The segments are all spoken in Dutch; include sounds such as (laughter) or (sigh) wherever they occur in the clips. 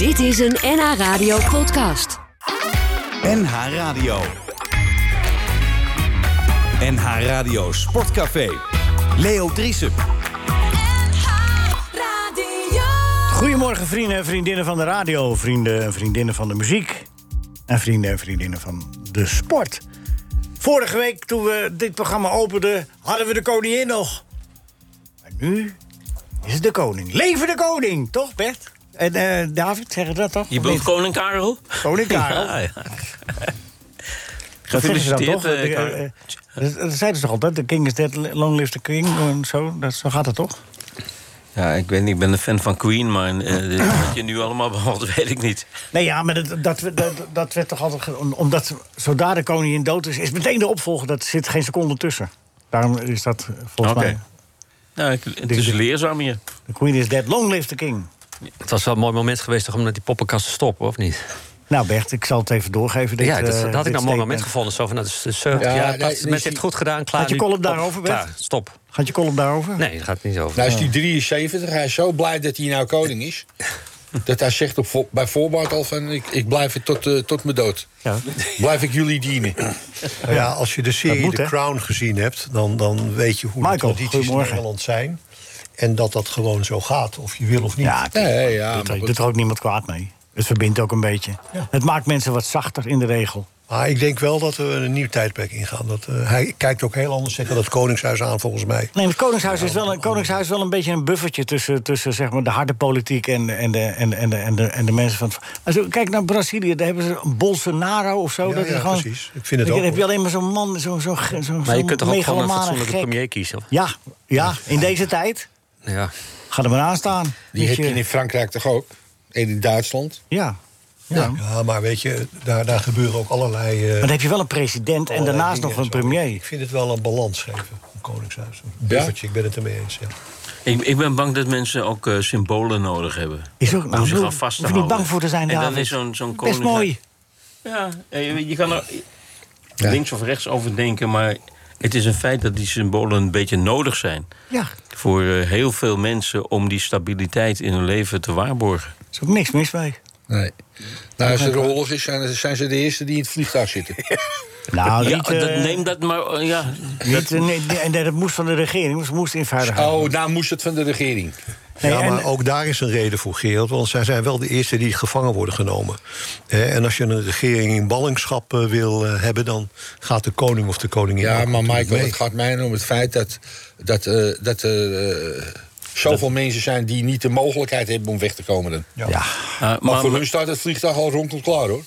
Dit is een NH Radio podcast. NH Radio. NH Radio Sportcafé. Leo Driesen. Goedemorgen vrienden en vriendinnen van de radio, vrienden en vriendinnen van de muziek... en vrienden en vriendinnen van de sport. Vorige week, toen we dit programma openden, hadden we de koningin nog. Maar nu is het de koning. Leven de koning, toch Bert? En eh, David, zeggen dat toch? Je bedoelt koning Karel? Koning (laughs) Karel. Ja, (laughs) ja. Gefeliciteerd, Karel. eh, dat zeiden ze toch altijd? The king is dead, long live the king. En zo, dat, zo gaat het toch? Ja, ik weet niet, ik ben een fan van Queen, maar (clears throat) wat je nu allemaal behandelt, weet ik niet. Nee, ja, maar dat, dat, dat, dat werd toch altijd... Omdat zodra de koningin dood is, is meteen de opvolger. Dat zit geen seconde tussen. Daarom is dat volgens mij... Nou, het is leerzaam hier. The queen is dead, long live the king. Het was wel een mooi moment geweest toch om met die poppenkast te stoppen, of niet? Nou Bert, ik zal het even doorgeven. Dit, ja, dat, eh, dat had ik nou een mooi moment gevonden. Zo van, dus, dus, uh, Ja, ja, nee, dat, nee, mensen heeft die- het goed gedaan, klaar. Gaat je column daarover, Bert? Klaar, stop. Gaat je column daarover? Nee, daar gaat het niet over. Nou is hij 73, hij is zo blij dat hij nou koning is. (laughs) Dat hij zegt op, bij voorbaat al van, ik, ik blijf het tot, eh, tot mijn dood. Ja. Blijf ik jullie dienen. Ja, als je de serie moet, The? Crown gezien hebt, dan, dan weet je hoe Michael, de tradities in. Nederland zijn. En dat dat gewoon zo gaat, of je wil of niet. Ja, Nee, ja, doet, maar er, doet er ook niemand kwaad mee. Het verbindt ook een beetje. Het maakt mensen wat zachter in de regel. Maar ik denk wel dat we een nieuw tijdperk ingaan. Dat, eh, hij kijkt ook heel anders tegen dat Koningshuis aan, volgens mij. Nee, het Koningshuis is wel een, Koningshuis is wel een beetje een buffertje tussen, tussen zeg maar, de harde politiek en, en, de, en, en, de, en, de, en de mensen van. het- Also, kijk naar Brazilië, daar hebben ze een Bolsonaro of zo. Ja, dat is ja, gewoon, precies. Ik vind het dan ook, heb je alleen maar zo'n man, zo'n zo, zo, zo, maar je kunt toch ook gewoon een megalomane fatsoenlijke premier kiezen? Of? Ja, ja, in deze tijd. Ja. Ga er maar aan staan. Die heb je in Frankrijk toch ook? En in Duitsland? Ja. ja. Ja, maar weet je, daar, daar gebeuren ook allerlei... eh, Maar dan heb je wel een president en daarnaast nog een premier. Ik vind het wel een balans geven, een Koningshuis. Een buffertje, ik ben het ermee eens, ja. Ik, ik ben bang dat mensen ook eh, symbolen nodig hebben. Is ook, Om nou, zich hoef aan vast te je niet bang voor te zijn, En dan is zo'n zo'n Best mooi. Ja, eh, je kan er links of rechts over denken, maar het is een feit dat die symbolen een beetje nodig zijn. Ja, Voor eh, heel veel mensen om die stabiliteit in hun leven te waarborgen. er is ook niks mis mee. Nee. Nou, als er oorlog is, zijn, zijn ze de eerste die in het vliegtuig zitten. (laughs) Nou, ja, niet, dat, eh, neem dat maar. eh, ja, Niet, eh, nee, en dat moest van de regering, ze moest in veiligheid. Oh, nou moest het van de regering. Nee, ja, en- maar ook daar is een reden voor, Gerald. Want zij zijn wel de eerste die gevangen worden genomen. En als je een regering in ballingschap eh, wil eh, hebben... dan gaat de koning of de koningin Ja, maar Michael, mee. het gaat mij om het feit dat, dat, eh, dat zoveel mensen zijn die niet de mogelijkheid hebben om weg te komen. Dan. ja. Maar, maar, voor hun staat het vliegtuig al rond klaar hoor.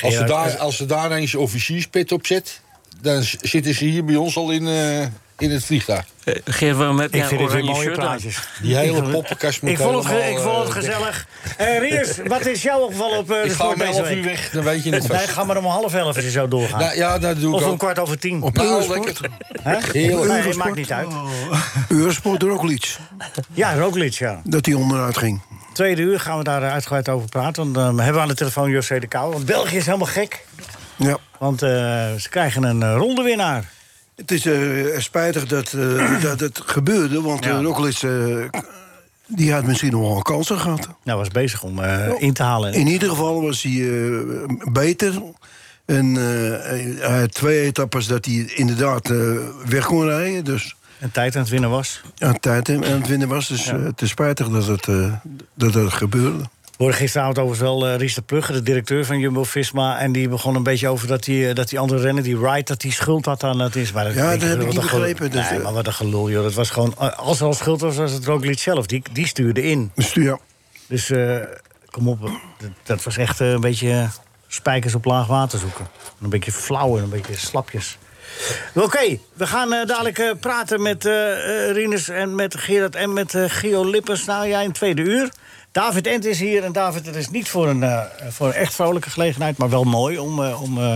Als ze, daar, als ze daar eens officierspet op zet, dan zitten ze hier bij ons al in, eh, in het vliegtuig. eh, Geert, waarom heb Ik vind het weer mooie plaatjes. Die hele poppenkast moet Ik vond het, ik vond het eh, gezellig. (laughs) Eh Ries, (laughs) wat is jouw opgevallen op de Ik ga sport om deze 11 uur week? weg, dan weet je het Nee, vast. ga maar om half elf als je zo doorgaan. Nou, ja, dat doe ik of om ook. kwart over tien. Nou, lekker. Hè? Heerlijk. Nee, maakt niet uit. Eurosport Roglic, Ja, Roglic, ja. dat hij onderuit ging. Tweede uur gaan we daar uitgebreid over praten. Want dan hebben we aan de telefoon José de Kouw. Want België is helemaal gek. Ja. Want eh, ze krijgen een eh, rondewinnaar. Het is eh, spijtig dat, eh, (clears throat) dat het gebeurde, want Ja. ja. Roglic eh, die had misschien nog wel kansen gehad. Nou, was bezig om in te halen. In ieder geval was hij beter. En hij had twee etappes dat hij inderdaad weg kon rijden. Dus En tijd aan het winnen was. aan tijd aan het winnen was. Dus het is spijtig dat het, dat het gebeurde. We hoorden gisteravond overigens wel eh, Ries de Plugge, de directeur van Jumbo-Visma... en die begon een beetje over dat die, eh, dat die andere renner, die Wright... dat die schuld had aan dat is. Maar dat, Ja, dat heb ik niet begrepen, dus, nee, eh. maar wat een gelul, joh. Dat was gewoon... Als er al schuld was, was het Roglic zelf. Die, die stuurde in. Ja, Dus kom op, dat, dat was echt een beetje spijkers op laag water zoeken. Een beetje flauw en een beetje slapjes. Oké, we gaan dadelijk praten met eh, Rinus en met Gerard en met Gio Lippens. Nou ja, in het tweede uur. David Ent is hier. En David, het is niet voor een, eh, voor een echt vrolijke gelegenheid... maar wel mooi om, eh, om eh,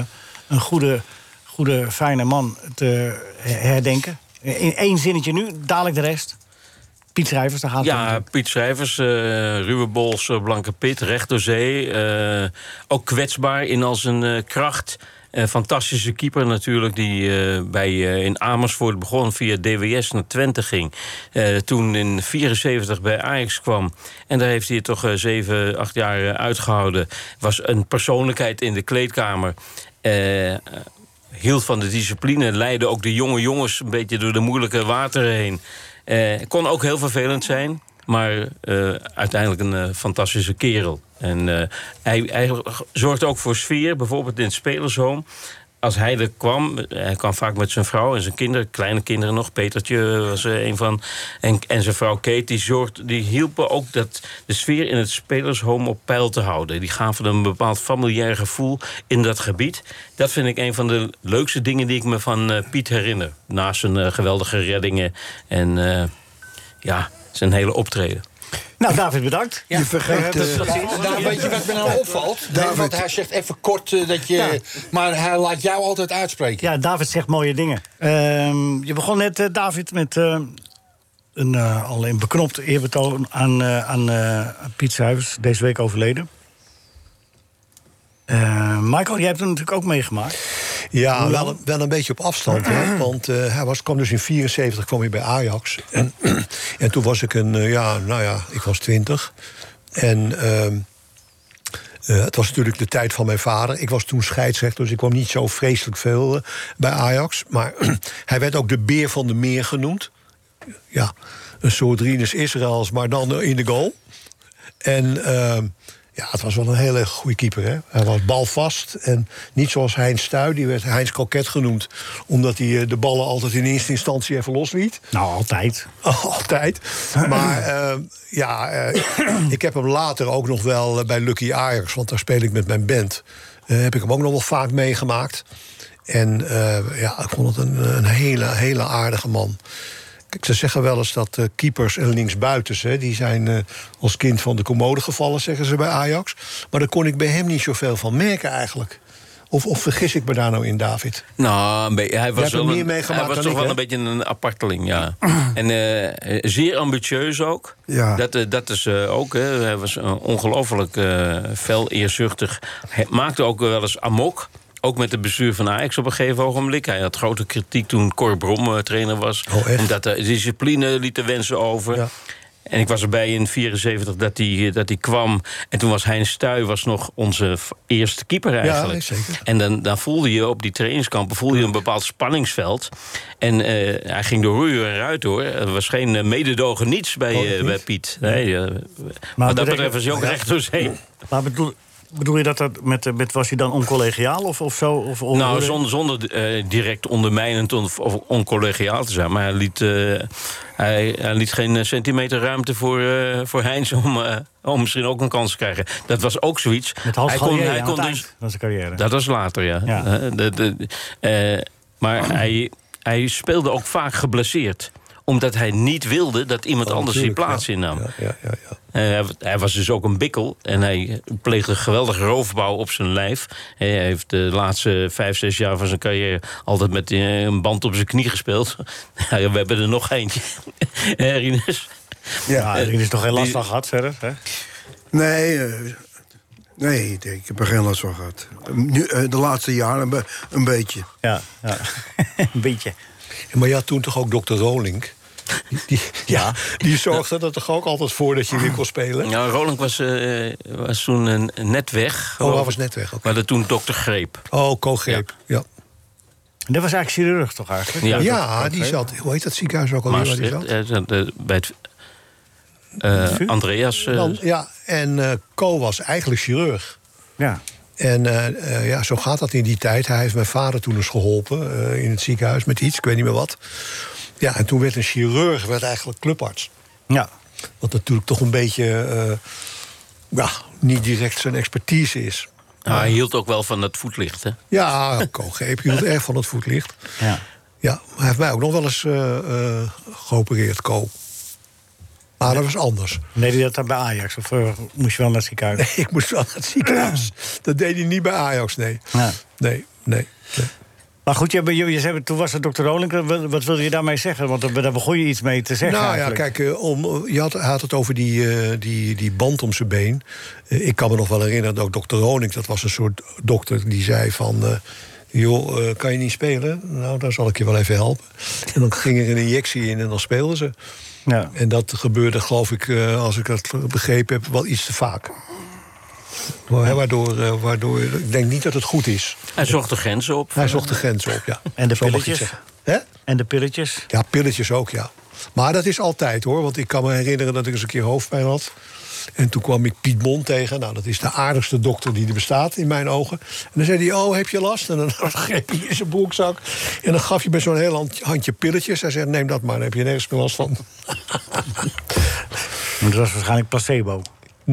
een goede, goede, fijne man te herdenken. In één zinnetje nu, dadelijk de rest. Piet Schrijvers, daar gaat het om. Ja, Piet Schrijvers, eh ruwe bols, blanke pit, recht door zee. ook kwetsbaar in al zijn kracht. Een fantastische keeper natuurlijk, die eh, bij, eh, in Amersfoort begon via DWS naar Twente ging. Eh, toen in 74 bij Ajax kwam. En daar heeft hij toch eh, zeven, acht jaar eh, uitgehouden. Was een persoonlijkheid in de kleedkamer. Eh, hield van de discipline, leidde ook de jonge jongens een beetje door de moeilijke wateren heen. Eh, kon ook heel vervelend zijn, maar eh, uiteindelijk een eh, fantastische kerel. En eh, hij, hij zorgde ook voor sfeer, bijvoorbeeld in het spelershome. Als hij er kwam, hij kwam vaak met zijn vrouw en zijn kinderen, kleine kinderen nog. Petertje was er een van. En, en zijn vrouw Kate, die, zorgde, die hielpen ook dat de sfeer in het spelershome op peil te houden. Die gaven een bepaald familiair gevoel in dat gebied. Dat vind ik een van de leukste dingen die ik me van Piet herinner. Naast zijn geweldige reddingen en ja, zijn hele optreden. Nou, David, bedankt. Je vergeet... dat- Nou, weet je wat me nou opvalt? David. want hij zegt even kort eh, dat je... Ja. Maar hij laat jou altijd uitspreken. Ja, David zegt mooie dingen. Ehm, je begon net, eh, David, met een eh, al een beknopt eerbetoon aan, aan, eh, aan Piet Zuivers, deze week overleden. Eh, Michael, jij hebt hem natuurlijk ook meegemaakt. Ja, wel, een- wel een beetje op afstand. Hè? (clears throat) Want eh, hij was, kwam dus in 74 kwam hij bij Ajax. En, (clears throat) en toen was ik een, eh, ja, nou ja, ik was 20. En ehm, eh, het was natuurlijk de tijd van mijn vader. Ik was toen scheidsrechter, dus ik kwam niet zo vreselijk veel bij Ajax. Maar (clears throat) hij werd ook de beer van de meer genoemd. Ja, een soort Rinus Israëls, maar dan in de goal. En ehm, ja, het was wel een hele goede keeper. Hè? Hij was balvast en niet zoals Heinz Stuy. Die werd Heinz Kroket genoemd. Omdat hij eh, de ballen altijd in eerste instantie even losliet. Nou, altijd. (laughs) Altijd. Maar (clears throat) eh, ja, eh, ik heb hem later ook nog wel eh, bij Lucky Ajax... want daar speel ik met mijn band. heb ik hem ook nog wel vaak meegemaakt. En ja, ik vond het een, een hele, hele aardige man. Kijk, ze zeggen wel eens dat eh, keepers en linksbuitens... Hè, die zijn eh, als kind van de commode gevallen, zeggen ze bij Ajax. Maar daar kon ik bij hem niet zoveel van merken eigenlijk. Of, of vergis ik me daar nou in, David? Nou, hij was, wel een, hij was toch ik, wel een beetje een aparteling, ja. (clears throat) en eh, zeer ambitieus ook. Ja. Dat, dat is ook, hè. hij was ongelooflijk fel, eerzuchtig. Hij maakte ook wel eens amok. Ook met het bestuur van Ajax op een gegeven ogenblik. Hij had grote kritiek toen Cor Brom eh, trainer was. Oh, echt? Omdat de discipline liet de wensen over. Ja. En ik was erbij in 74 dat hij, dat hij kwam. En toen was Heinz Stuy was nog onze eerste keeper eigenlijk. nee, zeker. En dan, dan voelde je op die trainingskampen voelde je een bepaald spanningsveld. En eh, hij ging door roer en ruit hoor. Er was geen eh, mededogen niets bij, Oh, eh, bij Piet. Nee, eh, wat dat betreft was hij ook recht door zee. Maar bedoel, bedoel je dat dat met, eh, met was hij dan oncollegiaal of, of zo? Of, of- Nou, zonder, zonder eh, direct ondermijnend of, of oncollegiaal te zijn. Maar hij liet, eh, hij, hij liet geen centimeter ruimte voor, eh, voor Heinz om, om misschien ook een kans te krijgen. Dat was ook zoiets. Met Hans hij kon, Gallier hij aan kon het dus eind van zijn carrière. Dat was later, ja. Ja. De, de, maar hij, hij speelde ook vaak geblesseerd omdat hij niet wilde dat iemand Oh, anders die plaats ja. innam. Ja, ja, ja, ja. Eh, hij, hij was dus ook een bikkel en hij pleegde geweldige roofbouw op zijn lijf. Hij heeft de laatste vijf, zes jaar van zijn carrière altijd met eh, een band op zijn knie gespeeld. (laughs) Ja, we hebben er nog eentje. (laughs) Eh, Rinus? ja, is toch geen last die- van gehad verder. Hè? Nee, eh, nee, ik heb er geen last van gehad. Nu, eh, de laatste jaren een, be- een beetje. Ja, ja. (laughs) een beetje. Maar je had toen toch ook dokter Rolink? (laughs) Die, ja, die zorgde er toch ook altijd voor dat je weer kon spelen? Nou, Roland was, eh, was toen een, net weg. Oh, hij was net weg. oké. We hadden toen dokter Greep. Oh, Koogreep. Ja. En dat was eigenlijk chirurg toch eigenlijk? Ja. Ja, die zat. Hoe heet dat ziekenhuis ook alweer waar die zat? eh, zat, eh, bij het eh? Andreas. eh, Dan, ja, en eh Co was eigenlijk chirurg. Ja. En eh, eh, ja, zo gaat dat in die tijd. Hij heeft mijn vader toen eens geholpen eh, in het ziekenhuis met iets, ik weet niet meer wat. Ja, en toen werd een chirurg werd eigenlijk clubarts. ja. Wat natuurlijk toch een beetje eh, ja, niet direct zijn expertise is. nou, hij hield ook wel van het voetlicht. Hè? Ja, Co Greep hield erg van het voetlicht. ja. Ja, maar hij heeft mij ook nog wel eens eh, eh, geopereerd, Co. Maar dat was anders. Deed hij dat dan bij Ajax? Of moest je wel naar het ziekenhuis? Nee, ik moest wel naar het ziekenhuis. Dat deed hij niet bij Ajax, nee. Ja. Nee, nee. nee. Maar goed, je, je, je zei, toen was het dokter Rolink. Wat, wilde je daarmee zeggen? Want daar begon je iets mee te zeggen Nou ja, kijk, eh, om, je had, het over die, eh, die, die band om zijn been. Eh, ik kan me nog wel herinneren dat ook dokter Roning, dat was een soort dokter die zei van. eh, joh, eh, kan je niet spelen? Nou, dan zal ik je wel even helpen. (laughs) En dan ging er een injectie in en dan speelden ze. Ja. En dat gebeurde, geloof ik, eh, als ik het begrepen heb, wel iets te vaak. Waardoor, eh, waardoor ik denk niet dat het goed is. Hij zocht de grenzen op. Hij zocht de grens op, ja. (laughs) En de Zo pilletjes? Hè? En de pilletjes? Ja, pilletjes ook, ja. Maar dat is altijd hoor. Want ik kan me herinneren dat ik eens een keer hoofdpijn had. En toen kwam ik Piet Mon tegen. Nou, dat is de aardigste dokter die er bestaat in mijn ogen. En dan zei hij, oh, heb je last? En dan (laughs) greep hij in zijn broekzak. En dan gaf je met zo'n heel hand- handje pilletjes. Hij zei, neem dat maar, dan heb je nergens meer last van. (laughs) Maar dat was waarschijnlijk placebo.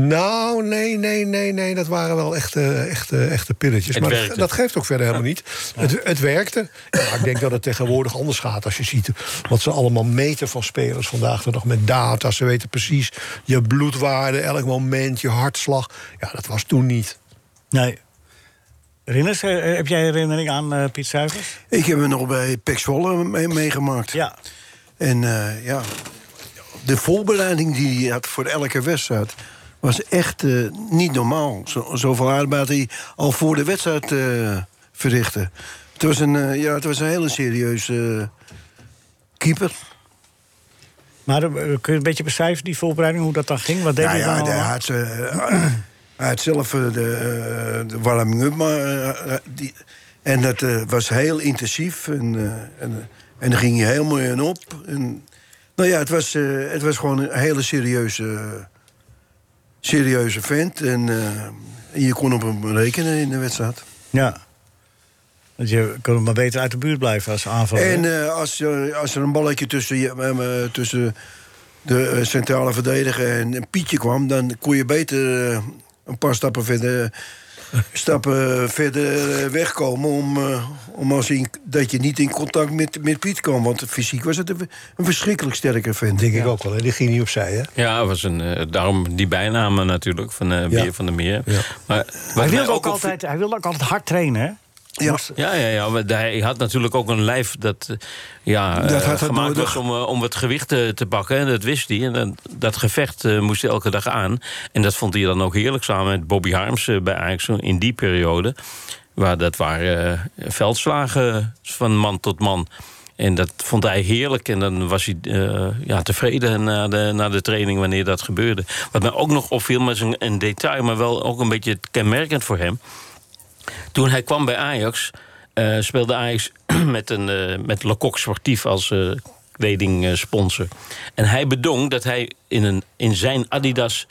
Nou, nee, nee, nee, nee. Dat waren wel echte, echte, echte pilletjes. Het maar dat, werkte. dat geeft ook verder helemaal niet. Het, het werkte. Ja, maar ik denk dat het tegenwoordig anders gaat. Als je ziet wat ze allemaal meten van spelers vandaag de dag met data. Ze weten precies je bloedwaarde, elk moment, je hartslag. Ja, dat was toen niet. Nee. Rinus, eh, heb jij herinnering aan eh, Piet Zuivers? Ik heb hem nog bij Pek Zwolle mee- meegemaakt. Ja. En eh, ja, de voorbereiding die hij had voor elke wedstrijd... was echt eh, niet normaal. Zo, zoveel arbeid hij al voor de wedstrijd verrichtte. Het was een, eh, ja, het was een hele serieuze keeper. Maar kun je een beetje beschrijven, die voorbereiding, hoe dat dan ging? Wat deed Ja, hij dan ja, de- allemaal? hij, had, hij had zelf de, de warming-up. Maar, die, en dat was heel intensief. En, en, en daar ging je heel mooi in op. En, nou ja, het was, het was gewoon een hele serieuze, serieuze vent. En eh, je kon op hem rekenen in de wedstrijd. Ja. Dus je kon maar beter uit de buurt blijven als aanvaller. En eh, als, er- als er een balletje tussen, je- eh, tussen de centrale verdediger en een Pietje kwam... dan kon je beter een paar stappen verder, stappen verder eh, wegkomen... om, eh, om als in, dat je niet in contact met, met Piet kwam. Want fysiek was het een, een verschrikkelijk sterke vent. Denk ik ook wel. Hè? Die ging niet opzij, hè? Ja, was een, eh, daarom die bijnamen natuurlijk van eh Beer van der Meer. Ja. Maar hij, wilde ook altijd, hij wilde ook altijd hard trainen, hè? Ja. Ja, ja, hij had natuurlijk ook een lijf dat, eh, ja, Dat eh, had hij gemaakt nodig. was om, eh, om het gewicht te, te pakken. En dat wist hij. En dat, dat gevecht eh, moest hij elke dag aan. En dat vond hij dan ook heerlijk samen met Bobby Harms eh, bij Ajax in die periode. Waar dat waren eh, veldslagen van man tot man. En dat vond hij heerlijk. En dan was hij eh, ja, tevreden na de, na de training wanneer dat gebeurde. Wat mij ook nog opviel, maar is een, een detail, maar wel ook een beetje kenmerkend voor hem. Toen hij kwam bij Ajax, eh, speelde Ajax (clears throat) met, een, eh met Lecoq Sportief als eh kledingsponsor. En hij bedong dat hij in, een, in zijn Adidas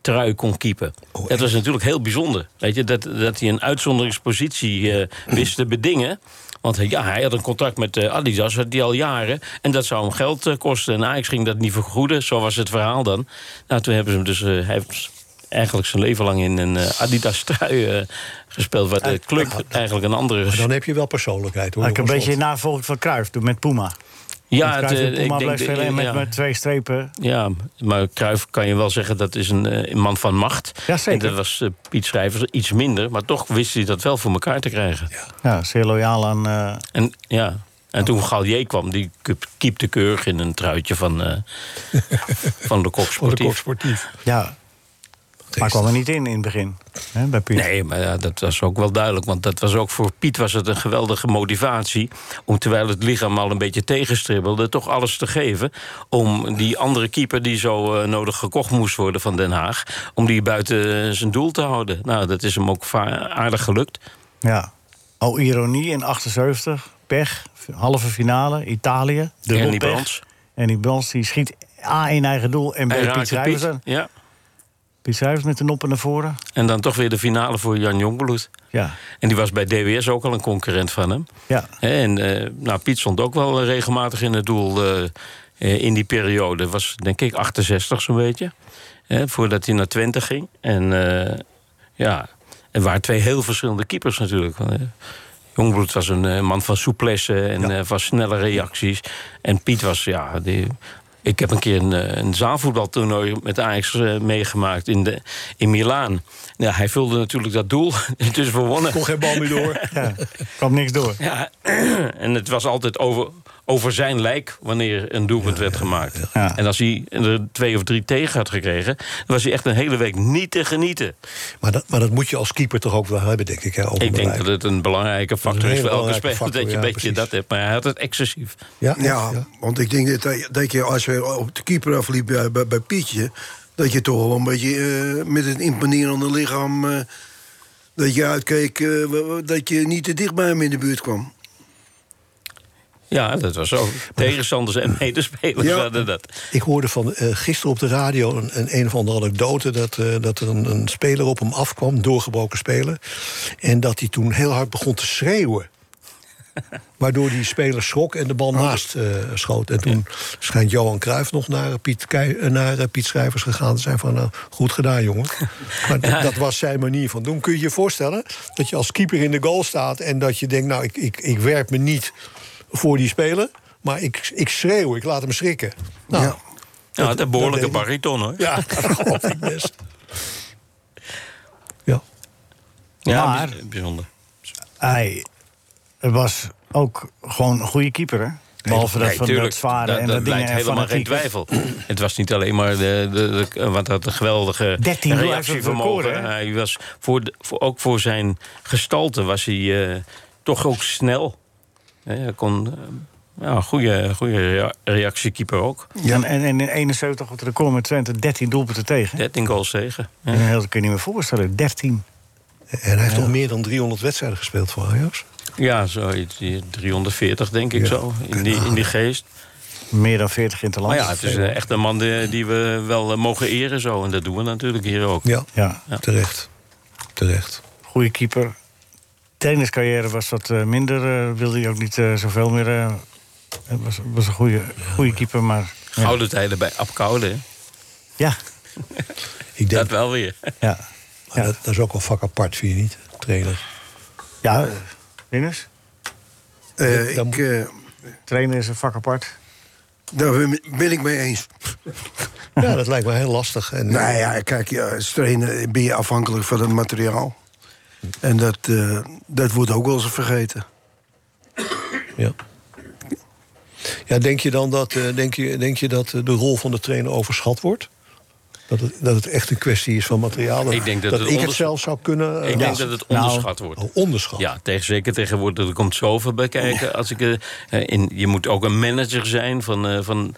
trui kon keepen. dat was natuurlijk heel bijzonder. Weet je, dat, dat hij een uitzonderingspositie wist te bedingen. Want ja, hij had een contract met Adidas, had die al jaren. En dat zou hem geld kosten. En Ajax ging dat niet vergoeden. Zo was het verhaal dan. Nou, toen hebben ze hem dus... hij heeft eigenlijk zijn leven lang in een eh, Adidas-trui eh, gespeeld... waar de club eigenlijk een andere... Maar dan heb je wel persoonlijkheid, hoor. Eigenlijk een beetje navolging van Cruijff, doe met Puma. Ja, het, ik denk, met, ja. met twee strepen. Ja, maar Cruijff kan je wel zeggen dat is een, eh, een man van macht. Ja, zeker. En dat was Piet Schrijvers iets minder, maar toch wist hij dat wel voor elkaar te krijgen. Ja, zeer loyaal aan... eh, En ja. En toen Gallier kwam, die keep- keepte keurig in een truitje van, eh (laughs) van de Kok Van de Sportief. kop sportief. ja, maar kwam er niet in in het begin. Hè, bij Piet. Nee, maar ja, dat was ook wel duidelijk. Want dat was ook voor Piet was het een geweldige motivatie. Om terwijl het lichaam al een beetje tegenstribbelde, toch alles te geven. Om die andere keeper die zo eh, nodig gekocht moest worden van Den Haag. Om die buiten zijn doel te houden. Nou, dat is hem ook aardig gelukt. Ja. Oh, ironie in 78. Pech. Halve finale. Italië. Dubbel Ernie pech. Brands. En die Brands die schiet A in eigen doel. En B Piet. Ja. Piet Schrijvers met de noppen naar voren. En dan toch weer de finale voor Jan Jongbloed. Ja. En die was bij DWS ook al een concurrent van hem. Ja. En eh, nou, Piet stond ook wel eh, regelmatig in het doel eh, in die periode. Was denk ik 68 zo'n beetje. Voordat hij naar Twente ging. En ja, er waren twee heel verschillende keepers natuurlijk. Jongbloed was een man van souplesse en van snelle reacties. En Piet was, ja, die, ik heb een keer een, eh, een zaalvoetbaltoernooi met Ajax eh, meegemaakt in, de, in Milaan. Ja, hij vulde natuurlijk dat doel. (laughs) Het is verwonnen. Kon geen bal meer door. (laughs) ja. Kwam niks door. Ja, (clears throat) en het was altijd over, over zijn lijk wanneer een doelpunt werd gemaakt. Ja. En als hij er twee of drie tegen had gekregen, dan was hij echt een hele week niet te genieten. Maar dat, maar dat moet je als keeper toch ook wel hebben, denk ik. Hè, Ik denk dat het een belangrijke factor een is voor elke speler factor, dat je ja, een beetje precies. dat hebt. Maar hij had het excessief. Ja, Ja, ja. want ik denk dat, dat je als je op de keeper afliep bij, bij, bij Pietje... dat je toch wel een beetje eh, met een imponerende lichaam... eh, dat je uitkeek eh, dat je niet te dicht bij hem in de buurt kwam. Ja, dat was zo. Tegenstanders en medespelers Ja. hadden dat. Ik hoorde van eh, gisteren op de radio een, een, een of andere anekdote... dat, eh, dat er een, een speler op hem afkwam, doorgebroken speler... en dat hij toen heel hard begon te schreeuwen. (laughs) Waardoor die speler schrok en de bal naast eh, schoot. En toen schijnt Johan Cruijff nog naar Piet, Kei- naar, Piet Schrijvers gegaan te zijn van... nou, goed gedaan, jongen. (laughs) Maar dat was zijn manier van doen. Kun je je voorstellen dat je als keeper in de goal staat... en dat je denkt, nou, ik, ik, ik werp me niet voor die speler... maar ik, ik schreeuw, ik laat hem schrikken. Nou, Ja. Ja, het een behoorlijke bariton hoor. ja, (laughs) dat geloof ik best. Ja. Ja, Maar- bij- bijzonder. Hij was ook gewoon een goede keeper, hè? Behalve dat Nee, van dat zware dat, en dat dat dingen lijkt helemaal geen twijfel. Het was niet alleen maar de, de, de, wat dat een geweldige (laughs) 13 doel, hij reactievermogen. record? Hij was voor, de- voor, ook voor zijn gestalte was hij eh, toch ook snel. Hij kon eh, ja, goede, goede rea- reactiekeeper ook. En, en, en in 71 op het record met Twente 13 doelpunten tegen. 13 goals tegen. Ja. En dat kun je niet meer voorstellen. 13. En hij heeft toch meer dan 300 wedstrijden gespeeld voor Ajax? Ja, zoiets. die 340 denk ik Ja, zo. In die, in die geest. Meer dan 40 in het land. Maar ja, het is eh, echt een man die, die we wel eh, mogen eren zo. En dat doen we natuurlijk hier ook. Ja, Ja, terecht. Terecht. goede keeper. Trainerscarrière was wat eh, minder. eh, wilde hij ook niet eh, zoveel meer. eh, Het was, was een goede, goede keeper, maar... Ja, Gouden tijden bij Ab Koude, hè? ja. (laughs) Ik denk, Dat wel weer. ja. maar dat, dat is ook wel vak apart, vind je niet? Trainer. ja Dan- ik, Trainer is een vak apart. daar ben- ben ik mee eens. Ja, dat lijkt me heel lastig. En, Nou ja, kijk, ja, als trainer ben je afhankelijk van het materiaal. En dat, eh, dat wordt ook wel eens vergeten. Ja. Ja, denk je dan dat, eh, denk je, denk je dat eh, de rol van de trainer overschat wordt? Dat het, dat het echt een kwestie is van materiaal? Dat Ik denk dat het ik het zelf zou kunnen... Ik ja. denk dat het onderschat wordt. Oh, onderschat. Ja, tegen, zeker tegenwoordig. Er komt zoveel bij kijken. Als ik, in, je moet ook een manager zijn van... eh, van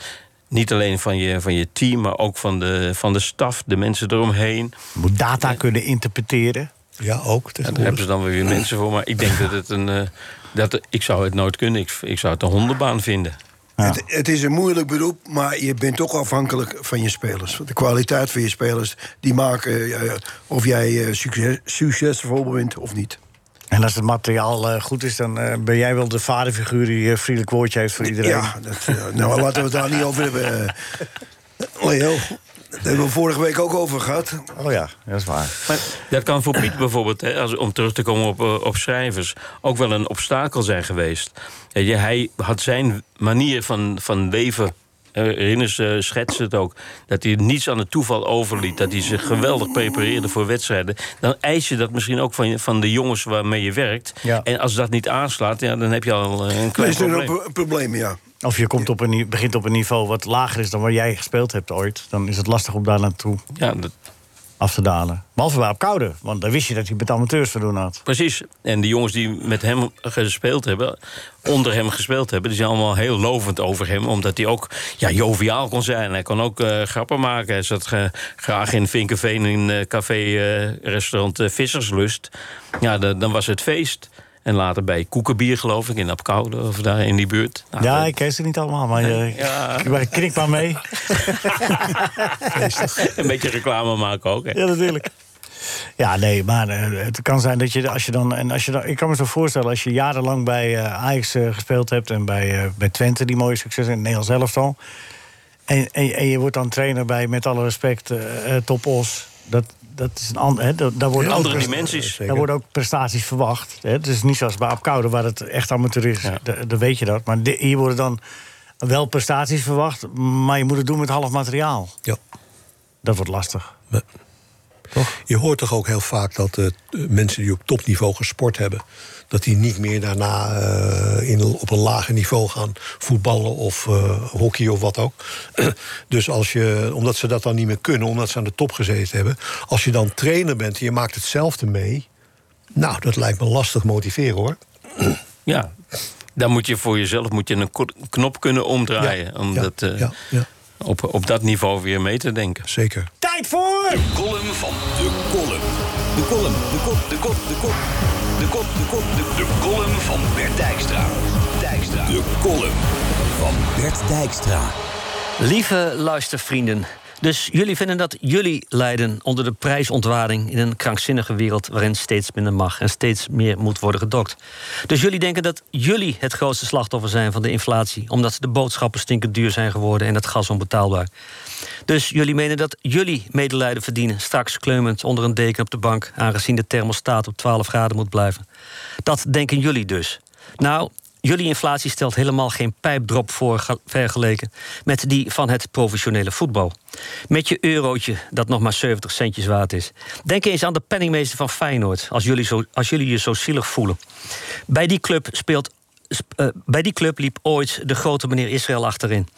niet alleen van je, van je team, maar ook van de, van de staf, de mensen eromheen. Je moet data kunnen interpreteren. Ja, ook. En daar hebben ze dan weer mensen voor. Maar ik denk dat het een. eh, dat, ik zou het nooit kunnen. Ik, ik zou het een hondenbaan vinden. Het, het is een moeilijk beroep, maar je bent toch afhankelijk van je spelers. De kwaliteit van je spelers, die maken eh, of jij eh, succes, succesvol bent of niet. En als het materiaal goed is, dan ben jij wel de vaderfiguur die een vriendelijk woordje heeft voor iedereen. Ja, dat, nou laten we het daar niet over hebben. eh. (laughs) Leo, daar hebben we vorige week ook over gehad. Oh ja, dat is waar. Maar dat kan voor Piet bijvoorbeeld, hè, als, om terug te komen op, eh, op schrijvers, ook wel een obstakel zijn geweest. Je, hij had zijn manier van, van leven. eh, Rinus eh, schetst het ook. Dat hij niets aan het toeval overliet. Dat hij zich geweldig prepareerde voor wedstrijden. Dan eis je dat misschien ook van, van de jongens waarmee je werkt. Ja. En als dat niet aanslaat, ja, dan heb je al eh, een Dat klein is er probleem. een pro- probleem, ja. Of je komt op een, begint op een niveau wat lager is dan waar jij gespeeld hebt ooit. Dan is het lastig om daar naartoe Ja, dat, af te dalen. Behalve bij op koude, want dan wist je dat hij met amateurs te doen had. Precies. En die jongens die met hem gespeeld hebben, onder hem gespeeld hebben, die zijn allemaal heel lovend over hem. Omdat hij ook ja, joviaal kon zijn. Hij kon ook eh, grappen maken. Hij zat ge- graag in Vinkenveen in eh, café-restaurant Visserslust. Ja, da- dan was het feest. En later bij Koekenbier, geloof ik, in Apkoude of daar in die buurt. Nou, ja, ik ken ze niet allemaal, maar eh, Ja. ik knik maar mee. een beetje reclame maken ook. Hè. Ja, natuurlijk. Ja, nee, maar eh, het kan zijn dat je als je dan. En als je dan ik kan me zo voorstellen, als je jarenlang bij eh, Ajax gespeeld hebt en bij, eh, bij Twente, die mooie succes in het Nederlands elftal. En, en, en je wordt dan trainer bij, met alle respect, eh eh, Top Os. Dat, dat is een ander. Hè, dat- daar worden Andere dimensies. Daar worden ook prestaties verwacht. Hè. Het is niet zoals bij Apkoude, waar het echt amateur is. Ja. Dan weet je dat. Maar hier worden dan wel prestaties verwacht, maar je moet het doen met half materiaal. Ja. Dat wordt lastig. Je hoort toch ook heel vaak dat eh, mensen die op topniveau gesport hebben... dat die niet meer daarna eh, in, op een lager niveau gaan voetballen of eh, hockey of wat ook. (clears throat) dus als je, omdat ze dat dan niet meer kunnen, omdat ze aan de top gezeten hebben... als je dan trainer bent en je maakt hetzelfde mee... nou, dat lijkt me lastig motiveren, hoor. (clears throat) Ja, dan moet je voor jezelf moet je een knop kunnen omdraaien. om ja, dat, eh, ja, ja, op, op dat niveau weer mee te denken. zeker. Tijd voor... Column van de column. De column, de kop, de kop, de kop. De kop, de kop, de, de van Bert Dijkstra. Dijkstra. De column van Bert Dijkstra. Lieve luistervrienden. Dus jullie vinden dat jullie lijden onder de prijsontwaarding in een krankzinnige wereld waarin steeds minder mag en steeds meer moet worden gedokt. Dus jullie denken dat jullie het grootste slachtoffer zijn van de inflatie, omdat de boodschappen stinkend duur zijn geworden en het gas onbetaalbaar. Dus jullie menen dat jullie medelijden verdienen, straks kleumend onder een deken op de bank, aangezien de thermostaat op 12 graden moet blijven. Dat denken jullie dus. Nou, jullie inflatie stelt helemaal geen pijpdrop voor ge- vergeleken met die van het professionele voetbal. Met je eurotje dat nog maar 70 centjes waard is. Denk eens aan de penningmeester van Feyenoord, als jullie, zo, als jullie je zo zielig voelen. Bij die club speelt sp- bij die club liep ooit de grote meneer Israël achterin.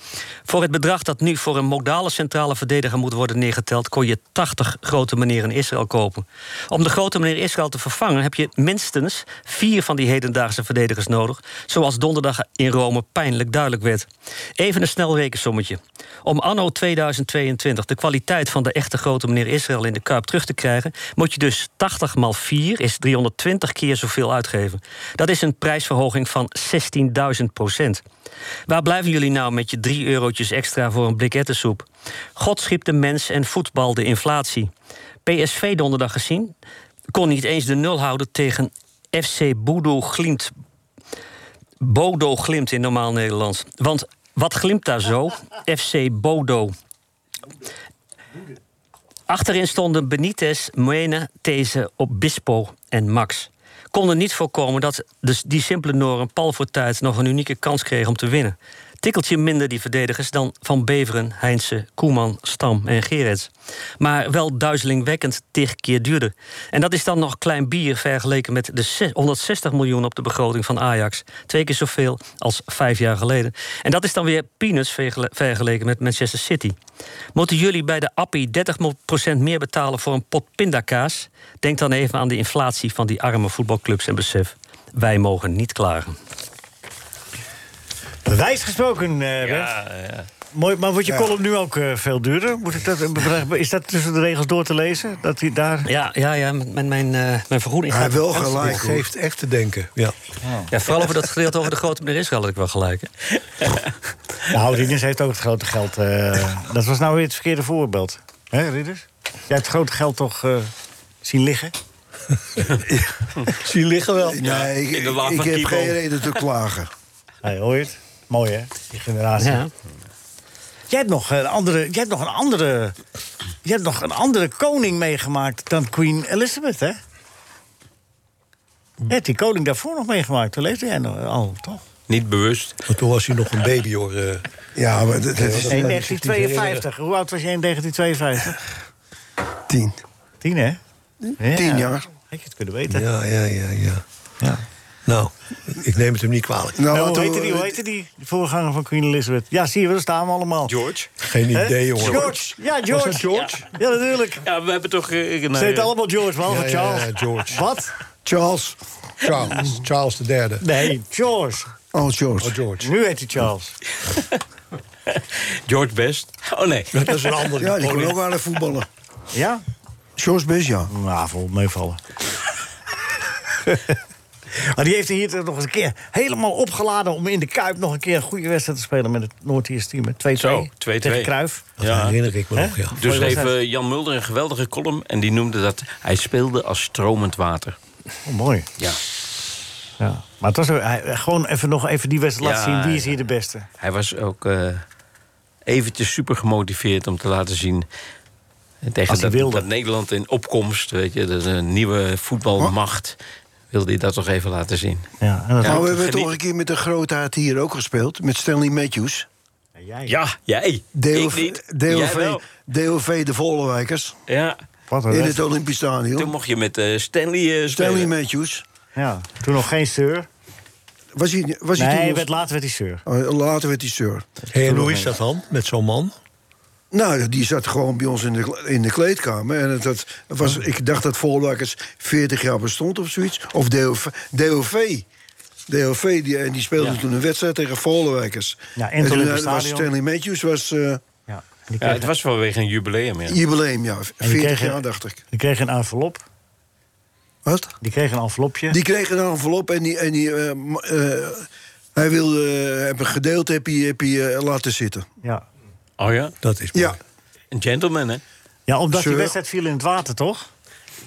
Voor het bedrag dat nu voor een modale centrale verdediger moet worden neergeteld, kon je 80 grote meneren Israël kopen. Om de grote meneer Israël te vervangen heb je minstens vier van die hedendaagse verdedigers nodig, zoals donderdag in Rome pijnlijk duidelijk werd. Even een snel rekensommetje. Om anno 2022 de kwaliteit van de echte grote meneer Israël in de Kuip terug te krijgen, moet je dus 80 maal 4 is 320 keer zoveel uitgeven. Dat is een prijsverhoging van 16.000 procent. Waar blijven jullie nou met je 3 eurotjes extra voor een blik ettensoep? God schiep de mens en voetbal de inflatie. PSV donderdag gezien kon niet eens de nul houden tegen FC Bodo Glimt. Bodo Glimt in normaal Nederlands. Want wat glimt daar zo? FC Bodo. Achterin stonden Benitez, Moene, These, Obispo en Max. Konden niet voorkomen dat die simpele Noren pal voor tijd nog een unieke kans kregen om te winnen. Tikkeltje minder die verdedigers dan Van Beveren, Heinze, Koeman, Stam en Gerets. Maar wel duizelingwekkend tig keer duurder. En dat is dan nog klein bier vergeleken met de zes- 160 miljoen op de begroting van Ajax. Twee keer zoveel als vijf jaar geleden. En dat is dan weer peanuts vergele- vergeleken met Manchester City. Moeten jullie bij de Appie 30% meer betalen voor een pot pindakaas? Denk dan even aan de inflatie van die arme voetbalclubs en besef. Wij mogen niet klagen. Wijs gesproken, eh Bert. Ja, ja. Mooi, maar wordt je column nu ook eh, veel duurder? Moet ik dat, is dat tussen de regels door te lezen? Dat hij daar... Ja, ja, ja mijn, mijn, eh, mijn vergoeding Hij wel Het gelijk, geeft echt te denken, ja. Ja, vooral over dat gedeelte over de grote meneer Israël had ik wel gelijk. hè. (laughs) Nou, Rieders heeft ook het grote geld. eh, dat was nou weer het verkeerde voorbeeld. Hè, Rieders? Jij hebt het grote geld toch eh, zien liggen? (laughs) Zie je liggen wel. Nee, ik, in de la ik van heb geen reden te klagen. Hey, hoor je het? Mooi, hè? Die generatie. Ja. Jij hebt nog een andere... Jij hebt nog een andere... Je hebt nog een andere koning meegemaakt dan Queen Elizabeth, hè? Je hebt die koning daarvoor nog meegemaakt. Dat leefde jij nog al, toch? Niet bewust. Maar toen was hij nog een baby, hoor. eh. Ja, maar dat, dat is In 1952. Hoe oud was jij in 1952? tien. Tien, hè? Ja. Tien jaar. Had je het kunnen weten. Ja, ja, ja, ja. Ja. Nou, ik neem het hem niet kwalijk. Nou, Nou, hoe heette die, hoe heette die? De voorganger van Queen Elizabeth. Ja, zie je, daar staan we allemaal. George? Geen idee, jongen. George. Ja, George. Was dat George? Ja, natuurlijk. Ja, we hebben toch... eh, Ze heet allemaal George, behalve Ja, Charles. ja, George. Wat? Charles. Charles. Charles de derde. Nee, George. Oh, George. Oh, George. Nu heet hij Charles. (laughs) George Best. Oh nee. Dat is een andere (laughs) Ja, die kon ook aardig voetballen. Ja? George best, ja. Nou, vol meevallen. (laughs) maar die heeft hier toch nog eens een keer helemaal opgeladen... om in de Kuip nog een keer een goede wedstrijd te spelen... met het Noord-Ierse team. met 2-2 Zo, 2-2. tegen Cruijff. Dat Ja. herinner ik me nog, ja. Dus heeft eh, Jan Mulder een geweldige column. En die noemde dat hij speelde als stromend water. Oh, mooi. Ja. Ja. Maar het was ook- hij, gewoon even nog even die wedstrijd laten zien. Wie is ja. hier de beste? Hij was ook eh, eventjes super gemotiveerd om te laten zien... Als Tegen hij dat, dat Nederland in opkomst, weet je, dat is een nieuwe voetbalmacht. Wilde hij dat toch even laten zien? Ja, en dat Ja. Nou, we hebben geniet- toch een keer met de grootheid hier ook gespeeld. Met Stanley Matthews. jij. Ja, jij. DOV, ik niet. Jij DOV, de Vollewijkers. Ja. Wat een In het Olympisch Stadion. Toen mocht je met eh, Stanley eh, Stanley spelen. Matthews. Ja, toen nog geen seur. Was hij, was hij Nee, toen nog- werd, later werd hij seur. Oh, later werd hij sir. Hey, en hoe is dat dan met zo'n man? Nou, die zat gewoon bij ons in de, in de kleedkamer. En het, dat was, ik dacht dat Volwakkers 40 jaar bestond of zoiets. Of DOV. DOV. DOV, die, en die speelde toen een wedstrijd tegen Volwakkers. Ja, in het en toen eh, was Stadion. Stanley Matthews was eh, Ja. Het was vanwege een jubileum, ja. jubileum, ja. die 40 kregen- jaar, dacht ik. die kreeg een envelop. Wat? Die kreeg een envelopje. Die kreeg een envelop en, die, en die, eh, hij wilde uh, heb een gedeelte heb hij, heb hij, eh, laten zitten. Ja. Oh ja? Dat is mooi. Ja, Een gentleman, hè? ja, omdat die wedstrijd viel in het water, toch?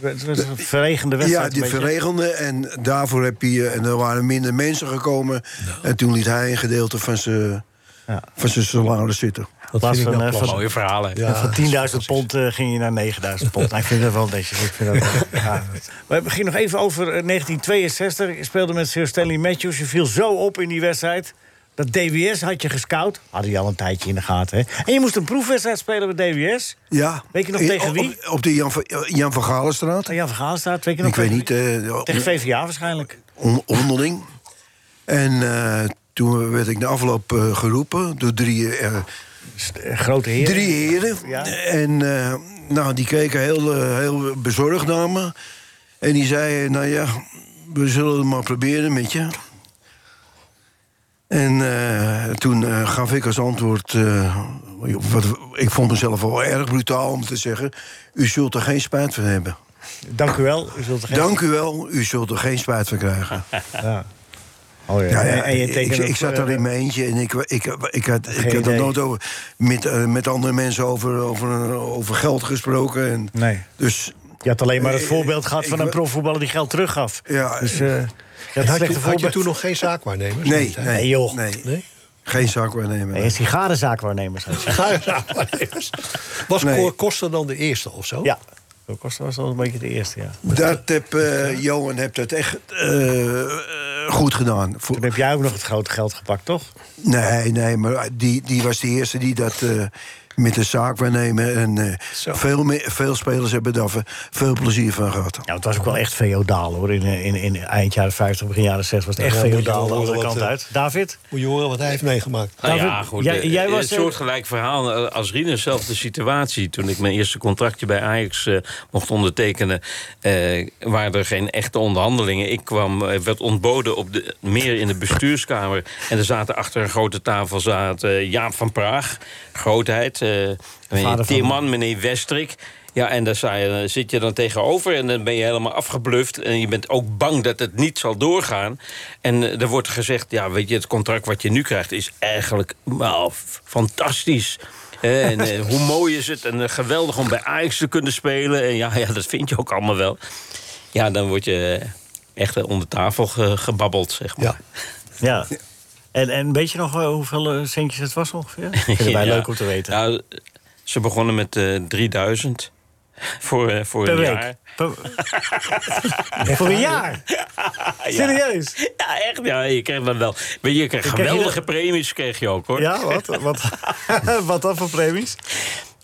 Het was een verregende wedstrijd. ja die een beetje. verregelde en daarvoor heb eh, en er waren minder mensen gekomen. En toen liet hij een gedeelte van zijn Ja. van zijn salaris zitten. Dat vind ik van, eh. Mooie verhalen. Ja, van 10.000 pond eh, ging je naar 9.000 pond. Nou, ik vind dat wel netjes. Ik vind dat, (laughs) ja. We gingen nog even over eh, 1962. Je speelde met Sir Stanley Matthews. Je viel zo op in die wedstrijd. Dat DWS had je gescout. Hadden je al een tijdje in de gaten. Hè? En je moest een proefwedstrijd spelen met DWS. Ja. Weet je nog Eh, tegen op- wie? Op, de Jan van, Jan van Galenstraat. Jan van Galenstraat, weet je nog Ik weet niet, eh, Tegen VVA waarschijnlijk. on- onderling. En eh, toen werd ik na afloop eh, geroepen door drie, eh, Eh, Grote heer. drie heren. Ja. En eh, nou, die keken heel, eh, heel bezorgd naar me. En die zeiden, nou ja, we zullen het maar proberen met je. En eh, toen eh, gaf ik als antwoord... eh, wat, ik vond mezelf wel erg brutaal om te zeggen... u zult er geen spijt van hebben. Dank u wel. U zult er geen... Dank u wel, u zult er geen spijt van krijgen. (laughs) Ja. Oh ja. Ja, ja, en, je ik, ik zat daar in mijn eentje en ik, ik, ik, had, ik Geen had er nooit over, met, met andere mensen over, over, over geld gesproken. En, Nee. Dus Je had alleen maar het voorbeeld gehad van een profvoetballer die geld teruggaf. ja, Dus je had je, had je toen nog geen zaakwaarnemers? nee, Niet, nee, Nee, joh. nee, Nee? geen zaakwaarnemer. Nee, een sigarenzaakwaarnemers. had je. Ga je zaakwaarnemers? Was Nee. Cor Koster dan de eerste of zo? Ja, dat kostte was al een beetje de eerste, ja. Dat heb, eh, Johan heeft dat echt eh, goed gedaan. Toen heb jij ook nog het grote geld gepakt, toch? nee, nee, maar die, die was de eerste die dat eh, met de zaakwaarnemer... en eh, veel, veel spelers hebben daar ve- veel plezier van gehad. Ja, het was ook wel echt feodaal, hoor. In, in, in eind jaren 50, begin jaren 60 was het echt Ja, feodaal de andere kant eh, uit. David? Moet je horen wat hij heeft meegemaakt. Nou ja, goed. jij- eh, jij was, een eh, soortgelijk verhaal eh, als Rinus, zelfde situatie. Toen ik mijn eerste contractje bij Ajax eh, mocht ondertekenen... eh, waren er geen echte onderhandelingen. Ik kwam, eh, werd ontboden op de, meer in de bestuurskamer. En er zaten achter een grote tafel zaten eh, Jaap van Praag, grootheid... eh meneer Timman, meneer Westrik... Ja, en daar dan zit je dan tegenover en dan ben je helemaal afgebluft. En je bent ook bang dat het niet zal doorgaan. En eh, er wordt gezegd, ja, weet je, het contract wat je nu krijgt... is eigenlijk fantastisch. Eh, (laughs) en eh, hoe mooi is het en eh, geweldig om bij Ajax te kunnen spelen. En ja, (laughs) ja, dat vind je ook allemaal wel. Ja, dan word je eh, echt eh, onder tafel ge- gebabbeld, zeg maar. Ja. (laughs) Ja. En, en weet je nog eh, hoeveel eh, centjes het was ongeveer? Ik vind het mij Ja. leuk om te weten. Nou, ze begonnen met eh 3000 voor, eh, voor per een week. jaar. Per- (laughs) Voor een jaar? Serieus? Ja, echt. Ja, je kreeg dan wel. Weet je, je kreeg kreeg je geweldige premies, kreeg je ook hoor. Ja, wat? Wat, (laughs) (laughs) wat dan voor premies?